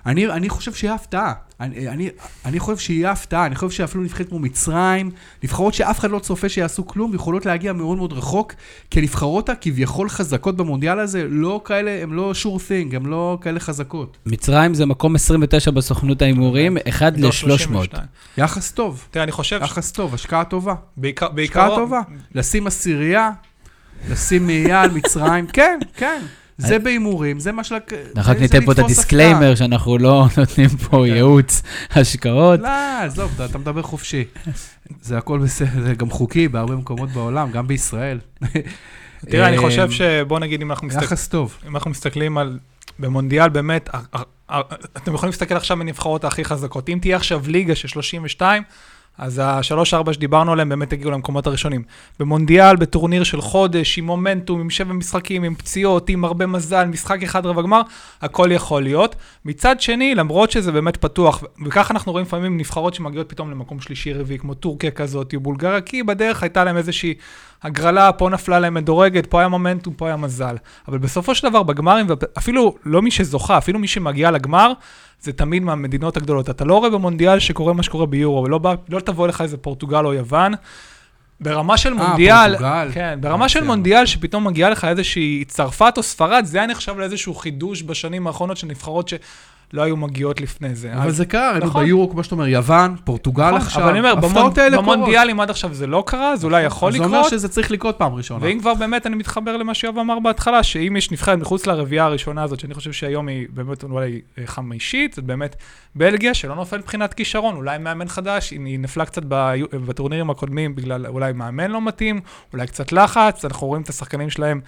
אני, אני חושב שיהיה הפתעה. אני, אני, אני חושב שיהיה הפתעה, אני חושב שאפילו נבחרת כמו מצרים, נבחרות שאף אחד לא צופה שיעשו כלום, יכולות להגיע מאוד מאוד רחוק, כי הנבחרות הכביכול חזקות במונדיאל הזה, לא כאלה, הן לא sure thing, הן לא כאלה חזקות. מצרים זה מקום 29 בסוכנות ההימורים, 1 לא, ל-300. 32. יחס טוב, תראה, אני חושב, יחס טוב, השקעה טובה. בעיקר, השקעה טובה. לשים עשירייה, לשים מאייה על מצרים, כן, כן. זה בהימורים, זה מה של... אנחנו רק ניתן פה את ה disclaimer שאנחנו לא נותנים פה כן. ייעוץ השקעות. לא, עזוב, אתה- מדבר חופשי. זה הכל בסדר, זה גם חוקי בהרבה מקומות בעולם, גם בישראל. תראה, אני אה, חושב שבוא נגיד, אם אנחנו מסתכלים... יחס טוב. אם אנחנו מסתכלים על, במונדיאל באמת, אתם יכולים להסתכל עכשיו בנבחרות הכי חזקות. אם תהיה עכשיו ליגה של 32, אז השלוש-ארבע שדיברנו עליהם באמת הגיעו למקומות הראשונים. במונדיאל, בטורניר של חודש, עם מומנטום, עם שבע משחקים, עם פציעות, עם הרבה מזל, משחק אחד רבע גמר, הכל יכול להיות. מצד שני, למרות שזה באמת פתוח, וככה אנחנו רואים לפעמים נבחרות שמגיעות פתאום למקום שלישי-רביעי, כמו טורקיה כזאת, או בולגריה, כי בדרך הייתה להם איזושהי הגרלה, פה נפלה להם מדורגת, פה היה מומנטום, פה היה מזל. אבל בסופו של דבר, בגמרים, אפילו לא מי שזוכה, אפילו מי שמגיע לגמר, זה תמיד מהמדינות הגדולות. אתה לא רואה במונדיאל שקורה מה שקורה ביורו, ולא בא, לא תבוא לך איזה פורטוגל או יוון. ברמה של אה, מונדיאל, פורטוגל. כן, ברמה של. מונדיאל שפתאום מגיעה לך איזושהי צרפת או ספרד, זה היה נחשב לאיזשהו חידוש בשנים האחרונות של נבחרות ש... לא היו מגיעות לפני זה. אבל אז- זה קרה, היינו נכון. ביורו, כמו שאתה אומר, יוון, פורטוגל נכון, עכשיו, אבל אני אומר, במונ-. במונדיאלים עד עכשיו זה לא קרה, זה אולי יכול אז זה אומר לקרות. שזה צריך לקרות פעם ראשונה. ואם כבר באמת אני מתחבר למה שיואב אמר בהתחלה, שאם יש נבחרת מחוץ לרביעייה הראשונה הזאת, שאני חושב שהיום היא באמת אולי אה, חמישית, זאת באמת בלגיה, שלא נופל מבחינת כישרון, אולי מאמן חדש, היא- נפלה קצת ב- בטורנירים הקודמים בגלל אולי מאמן לא מתאים, אולי קצת לחץ, אנחנו רואים את השחקנים שלהם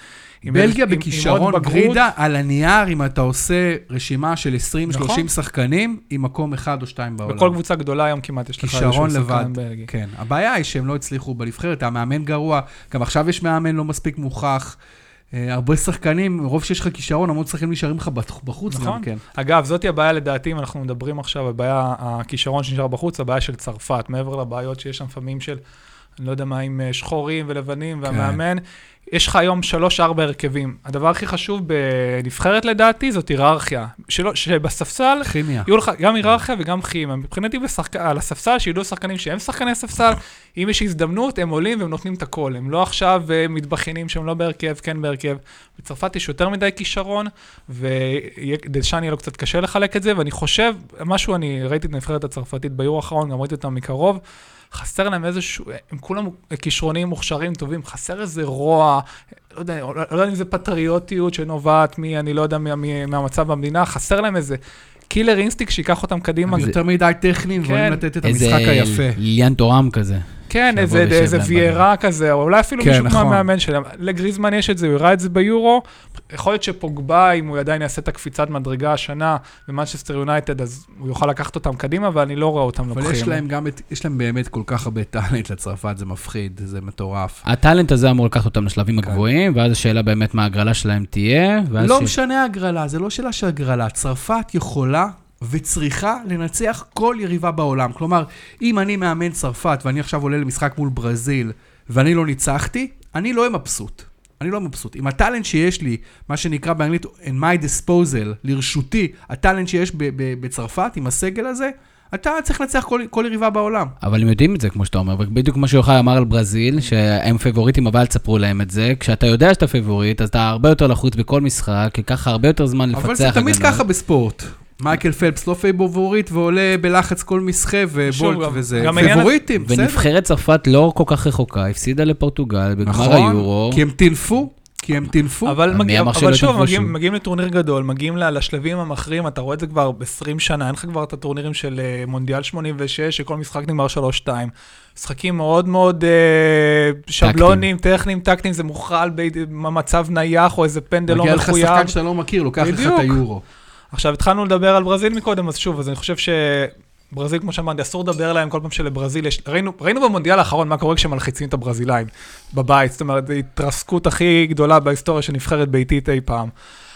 בלגיה בכישרון. גרידה, על הנייר, אם אתה עושה רשימה של 20-30 נכון. שחקנים, עם מקום אחד או שתיים בעולם. בכל קבוצה גדולה היום כמעט יש לך איזשהו שחקן. בלגי. כן. הבעיה היא שהם לא הצליחו בנבחרת, המאמן גרוע, גם עכשיו יש מאמן לא מספיק מוכח. אה, הרבה שחקנים, מרוב שיש לך כישרון, המון שחקנים נשארים לך בח- בחוץ נכון. גם כן. אגב, זאתי הבעיה לדעתי, אם אנחנו מדברים עכשיו, הבעיה, הכישרון שנשאר בחוץ, הבעיה של צרפת, מעבר לבעיות שיש שם לפעמים של, אני לא יודע מה, עם אה, שחורים ולבנים והמאמן, יש לך היום שלוש-ארבע הרכבים. הדבר הכי חשוב בנבחרת לדעתי זאת היררכיה. שלא, שבספסל כימיה. יהיו לך גם היררכיה וגם כימיה. מבחינתי בשחק... על הספסל, שידעו שחקנים שהם שחקני ספסל, אם יש הזדמנות, הם עולים והם נותנים את הכל. הם לא עכשיו אה, מתבכיינים שהם לא בהרכב, כן בהרכב. בצרפת יש יותר מדי כישרון, ודשאן יהיה לו קצת קשה לחלק את זה, ואני חושב, משהו, אני ראיתי את הנבחרת הצרפתית ביורו האחרון, גם ראיתי אותם מקרוב, חסר להם איזשהו, הם כולם כישרונים מוכשרים טובים, חסר איזה רוע, לא יודע, לא יודע אם זה פטריוטיות שנובעת מ... אני לא יודע, מה, מה- מהמצב במדינה, חסר להם איזה killer instinct שייקח אותם קדימה. הם יותר מדי טכניים, כן. לתת את איזה המשחק היפה. ליין תורם כזה. כן, איזה, איזה ויירה כזה, או אולי אפילו כן, מישהו נכון. מהמאמן שלהם. לגריזמן יש את זה, הוא הראה את זה ביורו. יכול להיות שפוגבה, אם הוא עדיין יעשה את הקפיצת מדרגה השנה במנצ'סטר יונייטד, אז הוא יוכל לקחת אותם קדימה, אבל אני לא רואה אותם לוקחים. אבל יש להם גם, את- יש להם באמת כל כך הרבה טאלנט לצרפת, זה מפחיד, זה מטורף. הטאלנט הזה אמור לקחת אותם לשלבים כן. הגבוהים, ואז השאלה באמת מה ההגרלה שלהם תהיה. לא ש- משנה הגרלה, זה לא שאלה של הגרלה. צרפת יכולה וצריכה לנצח כל יריבה בעולם. כלומר, אם אני מאמן צרפת ואני עכשיו עולה למשחק מול ברזיל ואני לא ניצחתי, אני לא אהיה מבסוט. אני לא מבסוט. עם הטאלנט שיש לי, מה שנקרא באנגלית in my disposal, לרשותי, הטאלנט שיש ב- ב- בצרפת עם הסגל הזה, אתה צריך לנצח כל, כל יריבה בעולם. אבל הם יודעים את זה, כמו שאתה אומר, ובדיוק כמו שיוחאי אמר על ברזיל, שהם פבוריטים, אבל תספרו להם את זה. כשאתה יודע שאתה פבוריט, אז אתה הרבה יותר לחוץ בכל משחק, ייקח לך הרבה יותר זמן לפצח אבל זה תמיד ככה בספורט. מייקל פלפס לא פייבוריט ועולה בלחץ כל מסחה ובולט גם- וזה. פייבוריטים, בסדר. ונבחרת צרפת לא כל כך רחוקה, הפסידה לפורטוגל בגמר נכון, היורו. כי הם טינפו, כי הם טינפו. אבל, מגיע, אבל שוב, מגיעים? מגיעים לטורניר גדול, מגיעים לשלבים המכריעים, אתה רואה את זה כבר ב-20 שנה, אין לך כבר את הטורנירים של אה, מונדיאל 86, שכל משחק נגמר 3-2. משחקים מאוד מאוד אה, שבלונים, טכניים, טקטיים, זה מוכרע במצב נייח או איזה פנדל לא מגיע לך מחויב. שחקן שאתה לא מכיר, לוקח לך. את היורו. עכשיו, התחלנו לדבר על ברזיל מקודם, אז שוב, אז אני חושב שברזיל, כמו שאמרתי, אסור לדבר עליהם כל פעם שלברזיל יש... ראינו, ראינו במונדיאל האחרון מה קורה כשמלחיצים את הברזילאים בבית, זאת אומרת, זו התרסקות הכי גדולה בהיסטוריה של נבחרת ביתית אי פעם.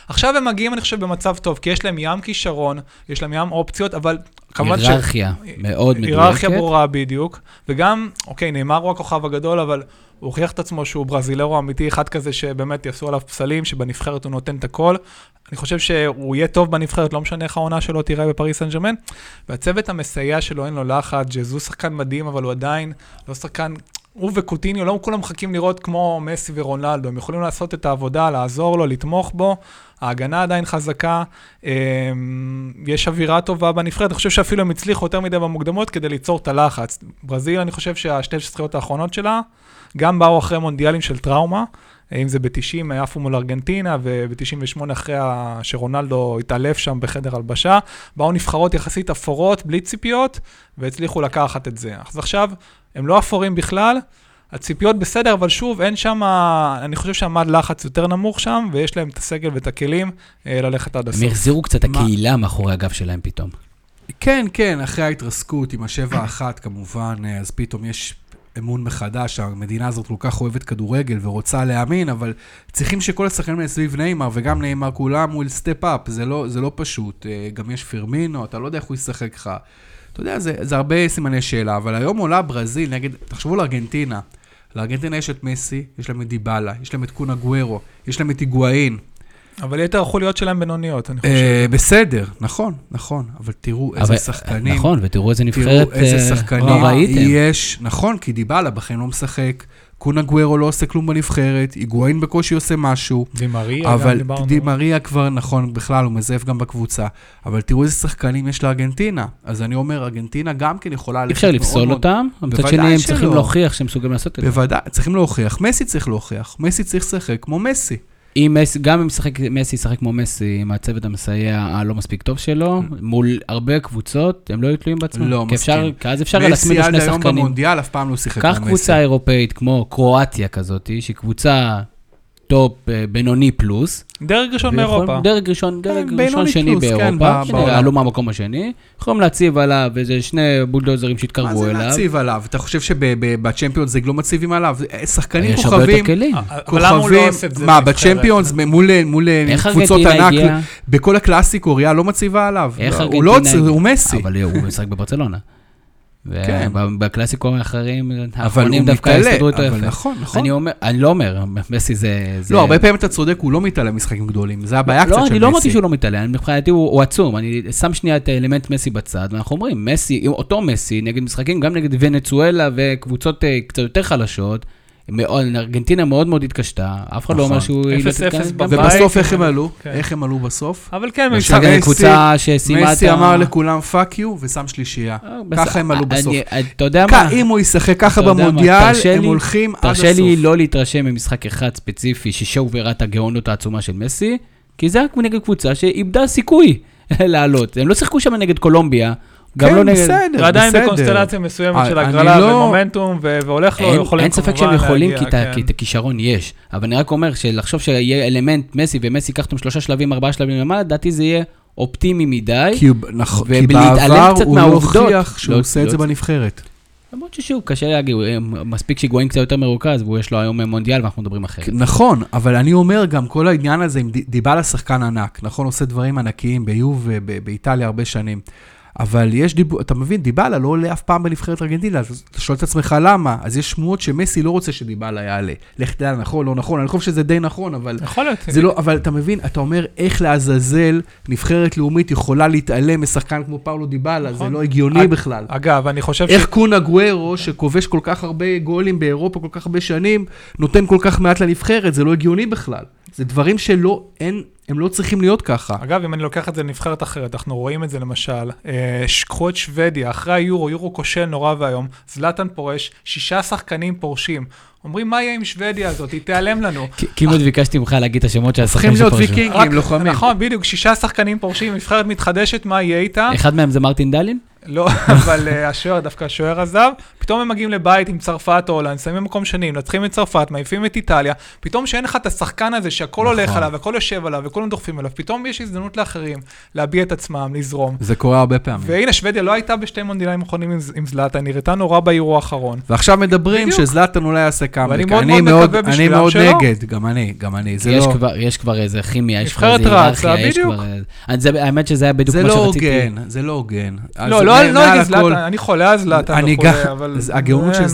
עכשיו הם מגיעים, אני חושב, במצב טוב, כי יש להם ים כישרון, יש להם ים אופציות, אבל כמובן ש... היררכיה מאוד מדויקת. היררכיה ברורה בדיוק, וגם, אוקיי, נאמר הוא הכוכב הגדול, אבל הוא הוכיח את עצמו שהוא ברזילרו אמיתי, אחד כזה שבאמת יעשו עליו פסלים, שבנבחרת הוא נותן את הכל. אני חושב שהוא יהיה טוב בנבחרת, לא משנה איך העונה שלו תיראה בפריס סן ג'רמן. והצוות המסייע שלו, אין לו לחץ, ג'זו שחקן מדהים, אבל הוא עדיין לא שחקן... הוא וקוטיניו, לא כולם מחכים לראות כמו מסי ורונלדו, הם יכולים לעשות את העבודה, לעזור לו, לתמוך בו, ההגנה עדיין חזקה, אמ, יש אווירה טובה בנבחרת, אני חושב שאפילו הם הצליחו יותר מדי במוקדמות כדי ליצור את הלחץ. ברזיל, אני חושב שהשתי הזכיות האחרונות שלה, גם באו אחרי מונדיאלים של טראומה, אם זה ב-90, עפו מול ארגנטינה, וב-98 אחרי שרונלדו התעלף שם בחדר הלבשה, באו נבחרות יחסית אפורות, בלי ציפיות, והצליחו לקחת את זה. אז עכשיו, הם לא אפורים בכלל, הציפיות בסדר, אבל שוב, אין שם, אני חושב שעמד לחץ יותר נמוך שם, ויש להם את הסגל ואת הכלים אה, ללכת עד הסוף. הם החזירו קצת מה? הקהילה מאחורי הגב שלהם פתאום. כן, כן, אחרי ההתרסקות עם השבע אחת כמובן, אה, אז פתאום יש אמון מחדש, המדינה הזאת כל כך אוהבת כדורגל ורוצה להאמין, אבל צריכים שכל השחקנים האלה סביב נאמר, וגם נאמר כולם will step up, זה לא, זה לא פשוט. אה, גם יש פרמינו, אתה לא יודע איך הוא ישחק לך. אתה יודע, זה, זה הרבה סימני שאלה, אבל היום עולה ברזיל נגד, תחשבו על ארגנטינה. לארגנטינה יש את מסי, יש להם את דיבלה, יש להם את קונה גוורו, יש להם את היגואין. אבל יתר החוליות שלהם בינוניות, אני חושב. אה, בסדר, נכון, נכון, אבל תראו איזה אבל- שחקנים. נכון, ותראו איזה נבחרת תראו איזה אה, שחקנים לא ראיתם. יש, נכון, כי דיבלה בחיים לא משחק, קונה גוורו לא עושה כלום בנבחרת, היגואין בקושי עושה משהו, דימריה, גם אבל דיברנו. די מריה כבר, נכון, בכלל, הוא מזייף גם בקבוצה. אבל תראו איזה שחקנים יש לארגנטינה. אז אני אומר, ארגנטינה גם כן יכולה אי ללכת אפשר מאוד לפסול מאוד- אותם, אבל מצד שני הם. צריכים להוכיח שהם מסוגלים לעשות את זה. בוודאי, צריכים להוכיח. מסי צריך להוכיח. מסי צריך לשחק כמו מסי. אם מסי, גם אם משחק, מסי ישחק כמו מסי, עם הצוות המסייע הלא מספיק טוב שלו, מול הרבה קבוצות, הם לא יהיו תלויים בעצמם. לא מסכים. כי אז אפשר להצמיד מסי לו עד שני היום שחקנים. במונדיאל אף פעם לא שיחק קח כמו קבוצה מסי. אירופאית כמו קרואטיה כזאת, שהיא קבוצה טופ אה, בינוני פלוס. דרג ראשון באירופה. דרג ראשון, דרג כן, ראשון בינוני שני פלוס, כן, באירופה, ב- שני, בעולם. עלו מהמקום השני, יכולים להציב עליו איזה שני בולדוזרים מה שיתקרבו זה אליו. להציב עליו? אתה חושב שבצ'מפיונס ליג לא מציבים עליו? שחקנים יש הרבה יותר כוכבים, כלים. הוא לא זה? מה? בצ'מפיונס, מול קבוצות ענק? בכל הקלאסיקו, ריאל לא מציבה עליו. איך הוא לא? מסי. אבל הוא משחק בברצלונה. כן. ובקלאסיקו האחרים, אבל האחרונים דווקא. הסתדרו איתו אבל יפה. נכון, נכון. אני אומר, אני לא אומר, מסי זה... זה- לא, הרבה פעמים אתה צודק, הוא לא מתעלה משחקים גדולים. זה הבעיה קצת של לא, מסי. אני לא אמרתי שהוא לא מתעלה, מבחינתי הוא הוא עצום. אני שם שנייה את האלמנט מסי בצד, ואנחנו אומרים, מסי, אותו מסי, נגד משחקים, גם נגד ונצואלה וקבוצות אה, קצת יותר חלשות, ארגנטינה מאוד מאוד התקשתה, אף אחד לא אומר נכון. שהוא... היא לא 0-0 תתקדם. בבית. ובסוף איך הם עלו? כן. איך הם עלו בסוף? אבל כן, משחק... מסי- קבוצה שסיימה את ה... מסי אמר לכולם fuck you ושם שלישייה. אה, ככה הם עלו אני- בסוף. אתה יודע מה? אם הוא ישחק ככה במונדיאל, הם הולכים עד הסוף. תרשה לי לא להתרשם ממשחק אחד ספציפי ששואו והראה את הגאונות העצומה של מסי, כי זה היה נגד קבוצה שאיבדה סיכוי לעלות. הם לא שיחקו שם נגד קולומביה, גם לא כן, נגד... בסדר, ועדיין בסדר. בקונסטלציה מסוימת אה, של הגרלה לא- ומומנטום, והולך לו, יכולים אין ספק שהם כמובן יכולים, להגיע, כי, את ה- כן. כי את הכישרון יש. אבל אני רק אומר שלחשוב שיהיה אלמנט מסי, ומסי ייקח אותם שלושה שלבים, ארבעה שלבים למעלה, לדעתי זה יהיה אופטימי מדי. כי נכון, כי בעבר הוא לא. הוכיח שהוא לא- עושה את לא- זה בנבחרת. למרות ששוב, קשה להגיד, הוא- מספיק שהיגואין קצת יותר מרוכז, ויש לו היום מונדיאל ואנחנו מדברים אחרת. נכון, אבל אני אומר גם כל העניין הזה, עם ד- דיבלה שחקן ענק, נכון, עושה דברים ענקיים ביוב ובאיטליה הרבה שנים. אבל יש דיבור, אתה מבין, דיבלה לא עולה אף פעם בנבחרת ארגנטינה, אז אתה שואל את עצמך למה, אז יש שמועות שמסי לא רוצה שדיבלה יעלה. לך תדע, נכון, לא נכון, אני חושב שזה די נכון, אבל יכול להיות. זה לא, אבל אתה מבין, אתה אומר איך לעזאזל נבחרת לאומית יכולה להתעלם משחקן כמו פאולו דיבלה, זה נכון. לא הגיוני אג- בכלל. אגב, אני חושב ש... איך קונה גוורו, שכובש כל כך הרבה גולים באירופה כל כך הרבה שנים, נותן כל כך מעט לנבחרת, זה לא הגיוני בכלל. זה דברים שלא, אין, הם לא צריכים להיות ככה. אגב, אם אני לוקח את זה לנבחרת אחרת, אנחנו רואים את זה למשל, אה, קחו את שוודיה, אחרי היורו, יורו כושל נורא ואיום, זלאטן פורש, שישה שחקנים פורשים. אומרים, מה יהיה עם שוודיה הזאת? היא תיעלם לנו. כמעט ביקשתי ממך להגיד את השמות של צריכים השחקנים להיות שפרשו. ויקינגים, רק- לוחמים. נכון, בדיוק, שישה שחקנים פורשים, נבחרת מתחדשת, מה יהיה איתה? אחד מהם זה מרטין דלין? לא, אבל אה, השוער, דווקא השוער עזב. פתאום הם מגיעים לבית עם צרפת או הולנד, שמים במקום שני, מנצחים את צרפת, מעיפים את איטליה. פתאום שאין לך את השחקן הזה שהכל נכון. הולך עליו, הכל יושב עליו וכולם דוחפים עליו, פתאום יש הזדמנות לאחרים להביע את עצמם, לזרום. זה קורה הרבה פעמים. והנה, שוודיה לא הייתה בשתי מונדיאלים האחרונים עם- זלאטה, נראתה נורא ביורו האחרון. ועכשיו מדברים. שזלאטן אולי יעשה קאמבק. ואני מאוד אני מאוד מקווה אני בשבילם מאוד שלא. נגד, גם אני, גם אני. זה יש לא... כבר- יש כבר איזה כימיה, יש כבר איזה היררכיה, יש בדיוק. כבר... זה- האמת שזה היה בדיוק זה מה לא שרציתי. הוגן, זה לא הוגן. אז לא, זה לא לא נגד הכל- זלאטן, אני חולה על זלאטן אני אבל... הגאונות של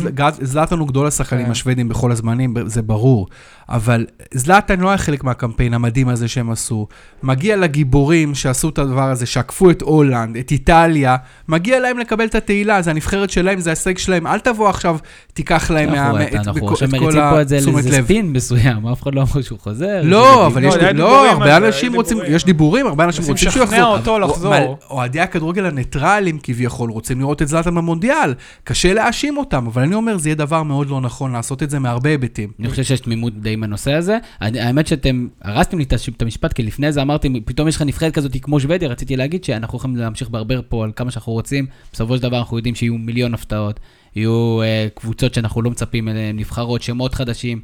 זלאטן הוא גדול השחקנים כן. השוודים בכל הזמנים, זה ברור. אבל זלאטן לא היה חלק מהקמפיין המדהים הזה שהם עשו. מגיע לגיבורים שעשו את הדבר הזה, שעקפו את הולנד, את איטליה, מגיע להם לקבל את התהילה, זה הנבחרת שלהם, זה ההישג שלהם. אל תבוא עכשיו, תיקח להם מה- אנחנו את- אנחנו את עכשיו כל מריצים פה את זה התשומת לאיזה לב. ספין מסוים, אף אחד לא אמר שהוא חוזר. לא, אבל. יש, לא, לא, דיבורים הרבה על זה, אנשים רוצים, דיבורים. יש דיבורים, הרבה אנשים רוצים שהוא לשכנע יחזור. אותו לחזור. אוהדי הכדורגל הניטרלים כביכול רוצים לראות את זלאטן במונדיאל. קשה להאשים אותם, אבל אני אומר, זה יהיה דבר מאוד לא נכון לעשות את זה מהרבה היבטים. אני חושב שיש תמימות די בנושא הזה. אני- האמת שאתם הרסתם לי את המשפט, כי לפני זה אמרתם, פתאום יש לך נבחרת כזאת כמו שוודיה, רציתי להגיד שאנחנו יכולים להמשיך ברבר פה על כמה שאנחנו רוצים. בסופו של דבר אנחנו יודעים שיהיו מיליון הפתעות, יהיו אה, קבוצות שאנחנו לא מצפים אליהן, נבחרות, שמות חדשים,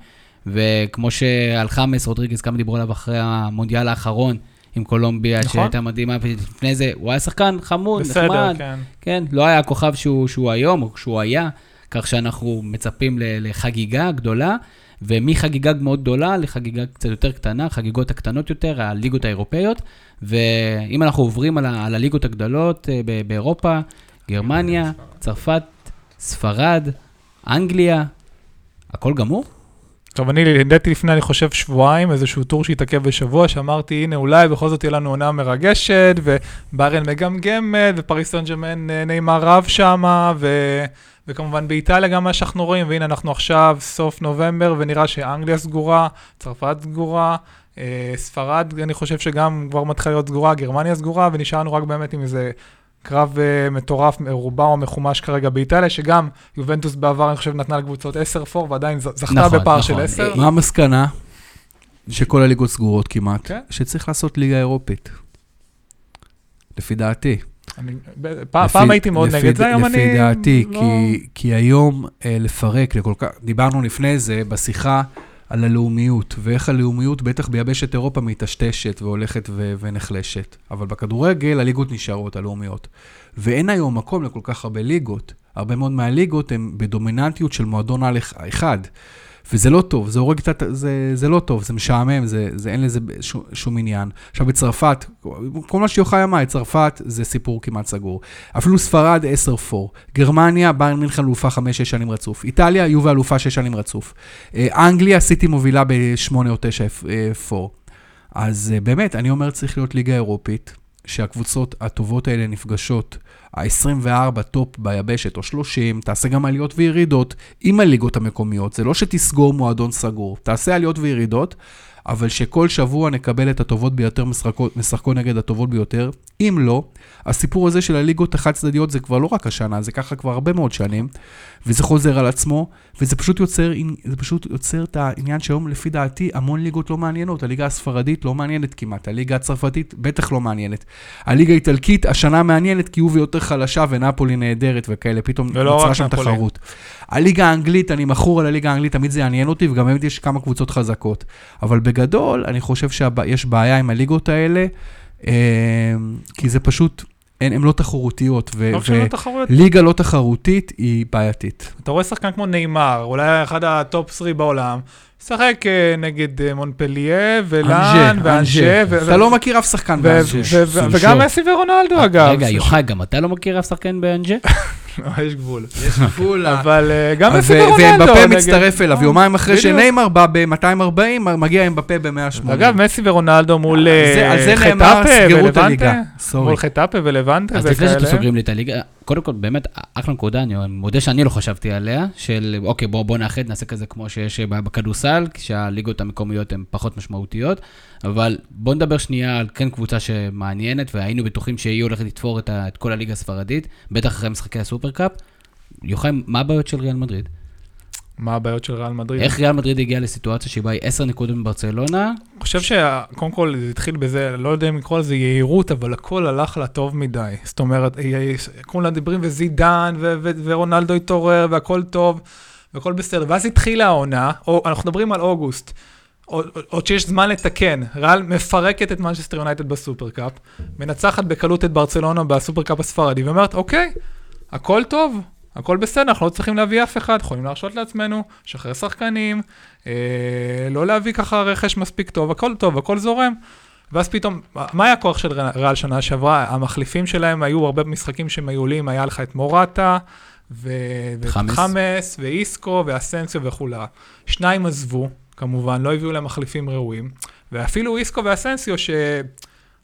וכמו שעל חמאס, רודריגז, כמה דיברו עליו אחרי המונדיאל האחרון. עם קולומביה, נכון. שהייתה מדהימה, ולפני זה הוא היה שחקן חמוד, בסדר, נחמד, כן. כן, לא היה הכוכב שהוא, שהוא היום, או שהוא היה, כך שאנחנו מצפים לחגיגה גדולה, ומחגיגה מאוד גדולה לחגיגה קצת יותר קטנה, חגיגות הקטנות יותר, הליגות האירופאיות, ואם אנחנו עוברים על, ה- על הליגות הגדולות אה, ב- באירופה, גרמניה, צרפת, ספרד, אנגליה, הכל גמור? טוב, אני העליתי לפני, אני חושב, שבועיים, איזשהו טור שהתעכב בשבוע, שאמרתי, הנה, אולי בכל זאת תהיה לנו עונה מרגשת, ובארן מגמגמת, ופריס סן ג'מאן אה, נעימה רב שמה, ו... וכמובן באיטליה גם מה שאנחנו רואים, והנה אנחנו עכשיו סוף נובמבר, ונראה שאנגליה סגורה, צרפת סגורה, אה, ספרד, אני חושב שגם כבר מתחילה להיות סגורה, גרמניה סגורה, ונשארנו רק באמת עם איזה קרב uh, מטורף, רובע או מחומש כרגע באיטליה, שגם יובנטוס בעבר, אני חושב, נתנה לקבוצות 10-4, ועדיין זכתה נכון, בפער נכון. של 10. מה המסקנה? שכל הליגות סגורות כמעט, כן? שצריך לעשות ליגה אירופית. לפי דעתי. אני, פעם, לפי, פעם הייתי מאוד לפי, נגד זה, היום אני... לפי דעתי, לא... כי, כי היום אה, לפרק לכל כך, דיברנו לפני זה בשיחה על הלאומיות, ואיך הלאומיות, בטח ביבשת אירופה, מטשטשת והולכת ו- ונחלשת. אבל בכדורגל הליגות נשארות, הלאומיות. ואין היום מקום לכל כך הרבה ליגות. הרבה מאוד מהליגות הן בדומיננטיות של מועדון על אחד. וזה לא טוב, זה הורג קצת, זה, זה לא טוב, זה משעמם, זה, זה אין לזה שום, שום עניין. עכשיו בצרפת, כל מה שיוחאי אמר, צרפת זה סיפור כמעט סגור. אפילו ספרד 10-4, גרמניה, ביין מינכן אלופה 5-6 שנים רצוף, איטליה, יובה אלופה 6 שנים רצוף, אה, אנגליה, סיטי מובילה ב-8 או 9-4. אז אה, באמת, אני אומר, צריך להיות ליגה אירופית, שהקבוצות הטובות האלה נפגשות. ה-24 top ביבשת, או 30, תעשה גם עליות וירידות עם הליגות המקומיות. זה לא שתסגור מועדון סגור, תעשה עליות וירידות, אבל שכל שבוע נקבל את הטובות ביותר משחקות נגד הטובות ביותר. אם לא, הסיפור הזה של הליגות החד-צדדיות זה כבר לא רק השנה, זה ככה כבר הרבה מאוד שנים, וזה חוזר על עצמו, וזה פשוט יוצר, פשוט יוצר את העניין שהיום, לפי דעתי, המון ליגות לא מעניינות. הליגה הספרדית לא מעניינת כמעט, הליגה הצרפתית בטח לא מעניינת. הליגה האיטלקית, השנה מעניינת כי הוא יותר חלשה ונפולי נהדרת וכאלה, פתאום נוצרה שם תחרות. הליגה האנגלית, אני מכור על הליגה האנגלית, תמיד זה יעניין אותי, וגם באמת יש כמה קבוצות חזקות. אבל בגדול, אני חושב שיש בעיה עם הליגות האלה, אה, כי זה פשוט... הן לא תחרותיות, וליגה לא, לא תחרותית היא בעייתית. אתה רואה שחקן כמו ניימאר, אולי אחד ה top 3 בעולם, משחק אה, נגד אה, מונפליה ולאן ואנג'ה. אתה לא מכיר אף שחקן באנג'ה. וגם מסי ורונלדו אגב. רגע, יוחאי, גם אתה לא מכיר אף שחקן באנג'ה? לא, יש גבול. יש גבול. אבל אה, גם מסי ורונלדו. ואמבפה מצטרף אליו, יומיים אחרי שניימר בא ב-240, מגיע אמבפה ב-180. אגב, מסי ורונלדו מול חטאפה ולבנטה. מול חטאפה ולבנטה אז לפני שאתם סוגרים לי את הליגה, קודם כל, באמת, אחלה נקודה, אני מודה שאני לא חשבתי עליה, של אוקיי, בואו נאחד, נעשה כזה כמו שיש בכדורסל, כשהליגות המקומיות הן פחות משמעותיות, אבל בואו נדבר שנייה על כן קבוצה שמעניינת, והיינו בטוחים שהיא הולכת לתפור את, את כל הליגה הספרדית, בטח אחרי משחקי הסופרקאפ. יוחאי, מה הבעיות של ריאל מדריד? מה הבעיות של ריאל מדריד? איך ריאל מדריד הגיעה לסיטואציה שבה היא 10 נקודות מברצלונה? אני חושב שקודם כל זה התחיל בזה, לא יודע אם לקרוא לזה יהירות, אבל הכל הלך לה טוב מדי. זאת אומרת, כולם דיברים וזידן ורונלדו התעורר והכל טוב והכל בסדר. ואז התחילה העונה, או, אנחנו מדברים על אוגוסט. עוד שיש זמן לתקן, ריאל מפרקת את מנצ'סטר יונייטד בסופרקאפ, מנצחת בקלות את ברצלונה בסופרקאפ הספרדי, ואומרת, אוקיי, הכל טוב, הכל בסדר, אנחנו לא צריכים להביא אף אחד, יכולים להרשות לעצמנו, לשחרר שחקנים, אה, לא להביא ככה רכש מספיק טוב, הכל טוב, הכל זורם. ואז פתאום, מה היה הכוח של ריאל שנה שעברה? המחליפים שלהם היו הרבה משחקים שהם היו עולים, היה לך את מורטה, וחמאס, ואיסקו, ואסנסיו וכולי. שניים עזבו, כמובן, לא הביאו להם מחליפים ראויים, ואפילו איסקו ואסנסיו, שהיה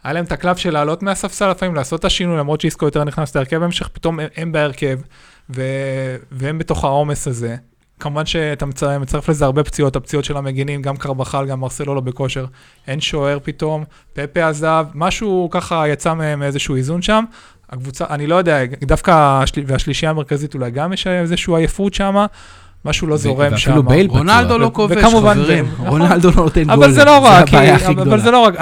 להם את הקלף של לעלות מהספסל לפעמים, לעשות את השינוי, למרות שאיסקו יותר נכנס להרכב בהמשך, פתאום הם, הם בהרכב. ו- והם בתוך העומס הזה. כמובן שאתה מצרף לזה הרבה פציעות, הפציעות של המגינים, גם קרבחל, גם מרסלו לא בכושר, אין שוער פתאום, פפה עזב, משהו ככה יצא מאיזשהו איזון שם. הקבוצה, אני לא יודע, דווקא, והשלישייה המרכזית אולי גם יש איזושהי עייפות שם. משהו לא זורם שם. ואפילו בייל פצוע. רונלדו לא כובש, חברים. רונלדו לא נותן גולים. אבל זה לא רק, אבל זה לא רק.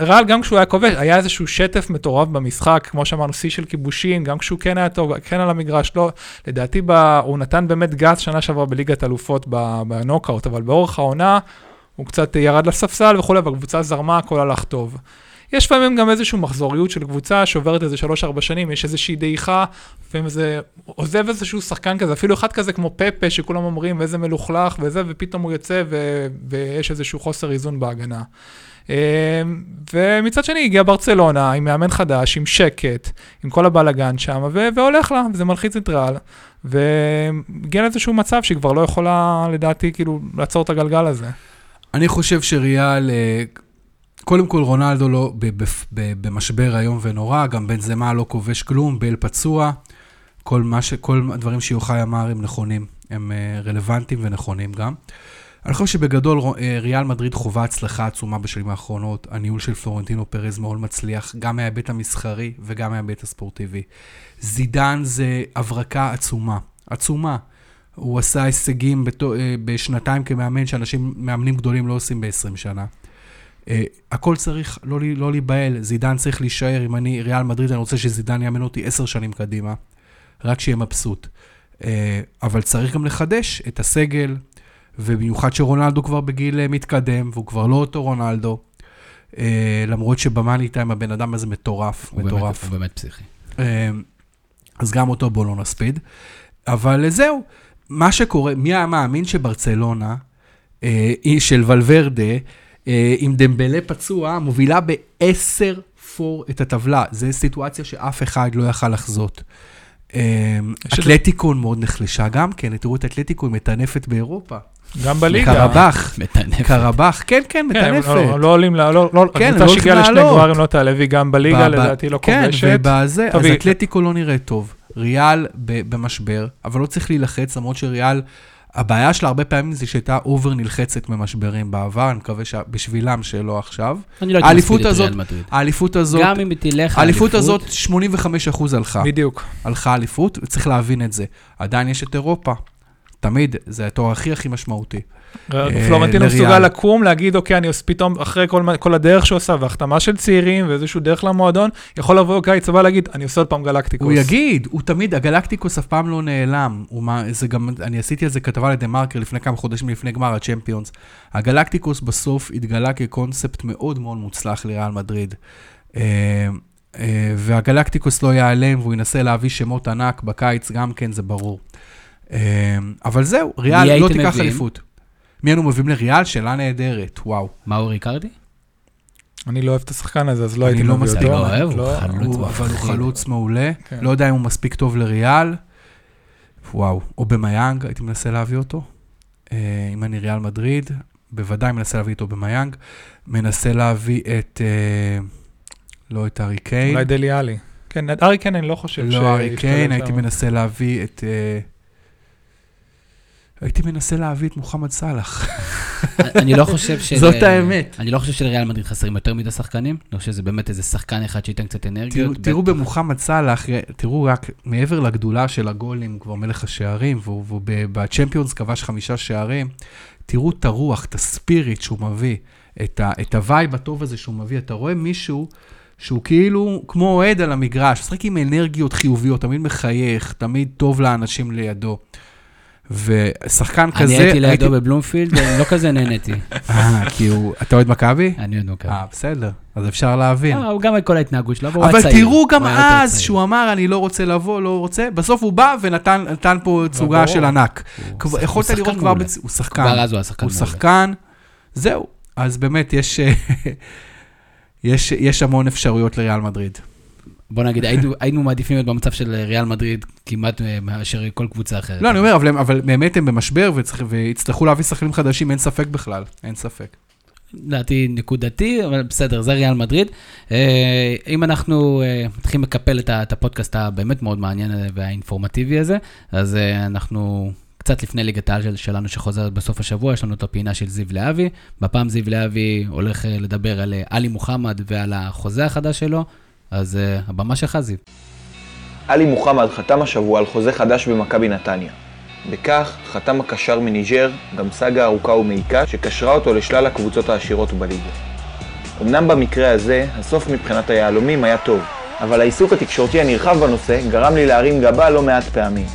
ריאל, גם כשהוא היה כובש, היה איזשהו שטף מטורף במשחק, כמו שאמרנו, שיא של כיבושים, גם כשהוא כן היה טוב, כן על המגרש, לא. לדעתי, הוא נתן באמת גז שנה שעברה בליגת אלופות בנוקאוט, אבל באורך העונה, הוא קצת ירד לספסל וכולי, והקבוצה זרמה, הכל הלך טוב. יש לפעמים גם איזושהי מחזוריות של קבוצה שעוברת איזה 3-4 שנים, יש איזושהי דעיכה, לפעמים איזה, עוזב איזשהו שחקן כזה, אפילו אחד כזה כמו פפה, שכולם אומרים איזה מלוכלך וזה, ופתאום הוא יוצא ו, ויש איזשהו חוסר איזון בהגנה. אמ, ומצד שני הגיע ברצלונה עם מאמן חדש, עם שקט, עם כל הבלאגן שם, ו- והולך לה, וזה מלחיץ את ריאל, והגיע לאיזשהו מצב שהיא כבר לא יכולה, לדעתי, כאילו, לעצור את הגלגל הזה. אני חושב שריאל, אה, קודם כל רונלדו לא, במשבר איום ונורא, גם בן זמה לא כובש כלום, בל פצוע, כל, ש, כל הדברים שיוחאי אמר הם נכונים, הם אה, רלוונטיים ונכונים גם. אני חושב שבגדול אה, ריאל מדריד חווה הצלחה עצומה בשנים האחרונות. הניהול של פלורנטינו פרז מאוד מצליח, גם מההיבט המסחרי וגם מההיבט הספורטיבי. זידן זה הברקה עצומה, עצומה. הוא עשה הישגים אה, בשנתיים כמאמן, שאנשים, מאמנים גדולים לא עושים ב-20 שנה. אה, הכל צריך לא, לא להיבהל, זידן צריך להישאר, אם אני ריאל מדריד, אני רוצה שזידן יאמן אותי עשר שנים קדימה, רק שיהיה מבסוט. אה, אבל צריך גם לחדש את הסגל, ובמיוחד שרונלדו כבר בגיל אה, מתקדם, והוא כבר לא אותו רונלדו, למרות שבמאני טיים הבן אדם הזה מטורף, הוא באמת- מטורף. הוא באמת פסיכי. אז גם אותו בואו לא נספיד. אבל זהו, מה שקורה, מי היה מאמין שברצלונה, אה, של ולוורדה, עם דמבלה פצוע, מובילה ב-10 פור את הטבלה. זו סיטואציה שאף אחד לא יכל לחזות. אה, אתלטיקון מאוד נחלשה גם כן, תראו את אתלטיקו, היא מטנפת באירופה. גם בליגה. קרבח, מטנף. קרבח, כן, כן, כן, הם מטנפת. לא, לא עולים, ל- לא, לא, כן, הקבוצה לא שהגיעה הולכים לשני לעלות. גמרים לא תעלה, והיא גם בליגה לדעתי לא כן, כובשת. ובזה, טוב, אז אתלטיקו לא נראה טוב. ריאל במשבר, אבל לא צריך להילחץ, למרות שריאל, הבעיה שלה הרבה פעמים זה שהייתה אובר נלחצת במשברים בעבר, אני מקווה שבשבילם שלא עכשיו. אני לא הייתי מספיד את ריאל מדריד. האליפות הזאת, גם אם היא תלך האליפות הזאת, 85% הלכה. בדיוק. הלכה אליפות, וצריך להבין את זה. עדיין יש את אירופה. תמיד, זה התואר הכי הכי משמעותי. פלורנטינו לריאל. מסוגל לקום, להגיד, אוקיי, אני עושה פתאום, אחרי כל כל הדרך שהוא עושה, והחתמה של צעירים, ואיזשהו דרך למועדון, יכול לבוא קיץ הבא להגיד, אני עושה עוד פעם גלקטיקוס. הוא יגיד, הוא תמיד, הגלקטיקוס אף פעם לא נעלם. מה, זה גם, אני עשיתי על זה כתבה לדה מרקר לפני כמה חודשים לפני גמר הצ'מפיונס. הגלקטיקוס בסוף התגלה כקונספט מאוד מאוד מוצלח לריאל מדריד. אה, אה, והגלקטיקוס לא ייעלם והוא ינסה להביא שמות ענק בקיץ, גם כן, זה ברור. אה, אבל זהו, ריאל לא תיקח? אליפות. מי אנו מביאים לריאל? שאלה נהדרת, וואו. מאור ריקרדי? אני לא אוהב את השחקן הזה, אז לא אני הייתי לא מביא מספיק אותו. אוהב, הוא לא- חלוץ. אבל הוא. חלוץ מעולה. כן. לא יודע אם הוא מספיק טוב לריאל. וואו. או במיאנג, הייתי מנסה להביא אותו. אה, אם אני ריאל מדריד, בוודאי מנסה להביא אותו במיאנג. מנסה להביא את... אה, לא את ארי קיין. אולי דלי עלי. כן, ארי קיין אני לא חושב לא ארי קיין. הייתי מנסה להביא את... הייתי מנסה להביא את מוחמד סאלח. אני לא חושב של... זאת האמת. אני לא חושב שלריאל מדריד חסרים יותר מדי שחקנים. אני חושב שזה באמת איזה שחקן אחד שייתן קצת אנרגיות. תראו. במוחמד סאלח, תראו רק מעבר לגדולה של הגולים, כבר מלך השערים, והוא בצ'מפיונס כבש חמישה שערים, תראו את הרוח, את ה spirit שהוא מביא, את ה vibe הטוב הזה שהוא מביא. אתה רואה מישהו שהוא כאילו כמו אוהד על המגרש, משחק עם אנרגיות חיוביות, תמיד מחייך, תמיד טוב לאנשים לידו. ושחקן אני כזה... הייתי לידו בבלומפילד, לא כזה נהניתי. אה, כי הוא... אתה אוהד מכבי? אני אוהד מכבי. אה, בסדר, אז אפשר להבין. אה, הוא גם כל ההתנהגות שלו, אבל הוא היה אבל צעיר. תראו גם אז. שהוא אמר, אני לא רוצה לבוא, לא רוצה, בסוף הוא בא ונתן נתן פה תצוגה. של ענק. יכולת לראות כבר, הוא שחקן, כבר אז הוא היה שחקן הוא. שחקן, זהו. אז באמת, יש... יש, יש המון אפשרויות לריאל מדריד. בוא נגיד, היינו- היינו מעדיפים להיות במצב של ריאל מדריד כמעט אה, מאשר כל קבוצה אחרת. לא, אני אומר, אבל, אבל באמת הם במשבר וצריך- ויצטרכו להביא שחקנים חדשים, אין ספק בכלל, אין ספק. לדעתי נקודתי, אבל בסדר, זה ריאל מדריד. אה, אם אנחנו אה, מתחילים לקפל את הפודקאסט הבאמת מאוד מעניין והאינפורמטיבי הזה, אז אנחנו קצת לפני ליגת העל של- שלנו שחוזרת בסוף השבוע, יש לנו את הפינה של זיו להבי. בפעם זיו להבי הולך לדבר על עלי מוחמד ועל החוזה החדש שלו, אז אה, הבמה שלך, זיו. עלי מוחמד חתם השבוע על חוזה חדש במכבי נתניה. בכך חתם הקשר מניג'ר, גם סאגה ארוכה ומעיקה שקשרה אותו לשלל הקבוצות העשירות בליגה. אמנם במקרה הזה, הסוף מבחינת היהלומים היה טוב, אבל העיסוק התקשורתי הנרחב בנושא גרם לי להרים גבה לא מעט פעמים.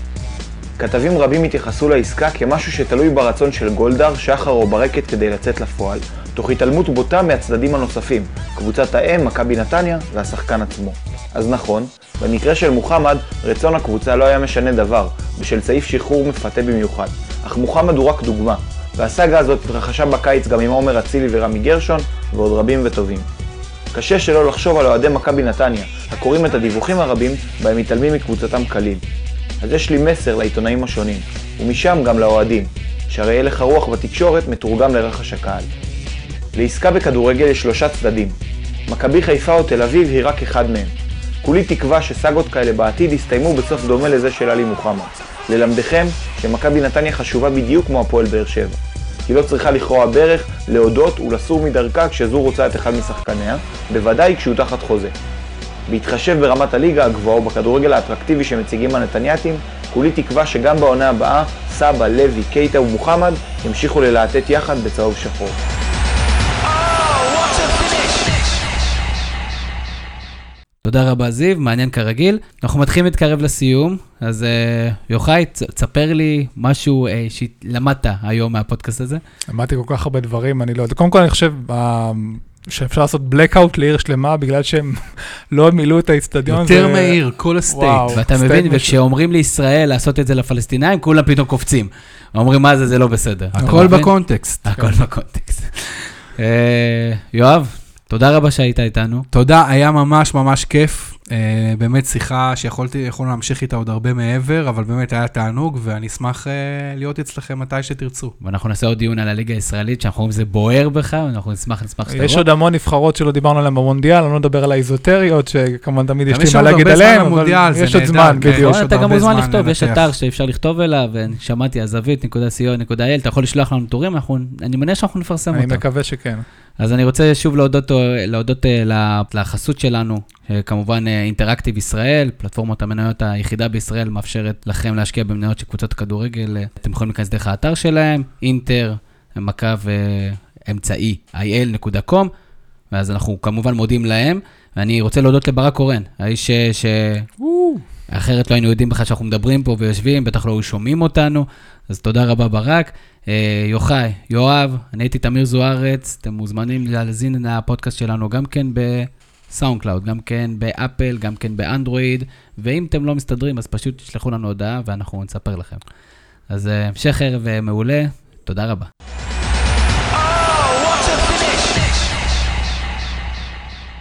כתבים רבים התייחסו לעסקה כמשהו שתלוי ברצון של גולדהר, שחר או ברקת כדי לצאת לפועל, תוך התעלמות בוטה מהצדדים הנוספים, קבוצת האם, מכבי נתניה והשחקן עצמו. אז נכון, במקרה של מוחמד, רצון הקבוצה לא היה משנה דבר, בשל סעיף שחרור מפתה במיוחד. אך מוחמד הוא רק דוגמה, והסאגה הזאת התרחשה בקיץ גם עם עומר אצילי ורמי גרשון, ועוד רבים וטובים. קשה שלא לחשוב על אוהדי מכבי נתניה, הקוראים את הדיווחים הרבים בהם מתעלמים מקבוצתם כליל. אז יש לי מסר לעיתונאים השונים, ומשם גם לאוהדים, שהרי הלך הרוח בתקשורת מתורגם לרחש הקהל. לעסקה בכדורגל יש שלושה צדדים. מכבי חיפה או תל אביב היא רק אחד מהם. כולי תקווה שסאגות כאלה בעתיד יסתיימו בסוף דומה לזה של עלי מוחמד. ללמדכם שמכבי נתניה חשובה בדיוק כמו הפועל באר שבע. היא לא צריכה לכרוע ברך, להודות ולסור מדרכה כשזו רוצה את אחד משחקניה, בוודאי כשהוא תחת חוזה. בהתחשב ברמת הליגה הגבוהה ובכדורגל האטרקטיבי שמציגים הנתניאתים, כולי תקווה שגם בעונה הבאה, סבא, לוי, קייטה ומוחמד ימשיכו ללהטט יחד בצהוב שחור. תודה רבה, זיו, מעניין כרגיל. אנחנו מתחילים להתקרב לסיום, אז uh, יוחאי, תספר לי משהו uh, שלמדת היום מהפודקאסט הזה. למדתי כל כך הרבה דברים, אני לא יודע. קודם כל, אני חושב אה, שאפשר לעשות blackout לעיר שלמה, בגלל שהם לא מילאו את האיצטדיון. יותר זה- מהיר, כל הסטייט. וואו. ואתה מבין, משהו. וכשאומרים לישראל לעשות את זה לפלסטינאים, כולם פתאום קופצים. אומרים, מה זה, זה לא בסדר. הכל? בקונטקסט. הכל בקונטקסט. יואב, תודה רבה שהיית איתנו. תודה, היה ממש ממש כיף. אה, באמת שיחה שיכולתי יכולנו להמשיך איתה עוד הרבה מעבר, אבל באמת היה תענוג, ואני אשמח אה, להיות אצלכם מתי שתרצו. ואנחנו נעשה עוד דיון על הליגה הישראלית, שאנחנו רואים שזה בוער בך, ואנחנו נשמח, נשמח שתבוא. יש עוד המון נבחרות שלא דיברנו עליהן במונדיאל, אני לא מדבר על האיזוטריות, שכמובן תמיד יש לי יש מה עוד להגיד עליהן, אבל זה יש עוד זמן, כן. בדיוק. יש עוד אתה גם הרבה מוזמן זמן לכתוב, יש. אתר שאפשר לכתוב אליו, ושמעתי, הזווית.co.il, אתה יכול לשלוח לנו טורים, אנחנו- אני מניח שאנחנו נפרסם אני אותו. מקווה שכן. אז אני רוצה שוב להודות, להודות אה, לחסות שלנו, אה, כמובן אה, אינטראקטיב ישראל, פלטפורמת המניות היחידה בישראל, מאפשרת לכם להשקיע במניות של קבוצות כדורגל. אה, אתם יכולים להיכנס דרך האתר שלהם, אינטר, קו אה, אמצעי, il.com, ואז אנחנו כמובן מודים להם. ואני רוצה להודות לברק קורן, האיש ש... אחרת לא היינו יודעים בכלל שאנחנו מדברים פה ויושבים, בטח לא היו שומעים אותנו, אז תודה רבה ברק. אה, יוחאי, יואב, אני הייתי תמיר זוארץ, אתם מוזמנים להאזין לפודקאסט שלנו גם כן ב SoundCloud, גם כן באפל, גם כן באנדרואיד, ואם אתם לא מסתדרים, אז פשוט תשלחו לנו הודעה ואנחנו נספר לכם. אז אה, המשך ערב אה, מעולה, תודה רבה.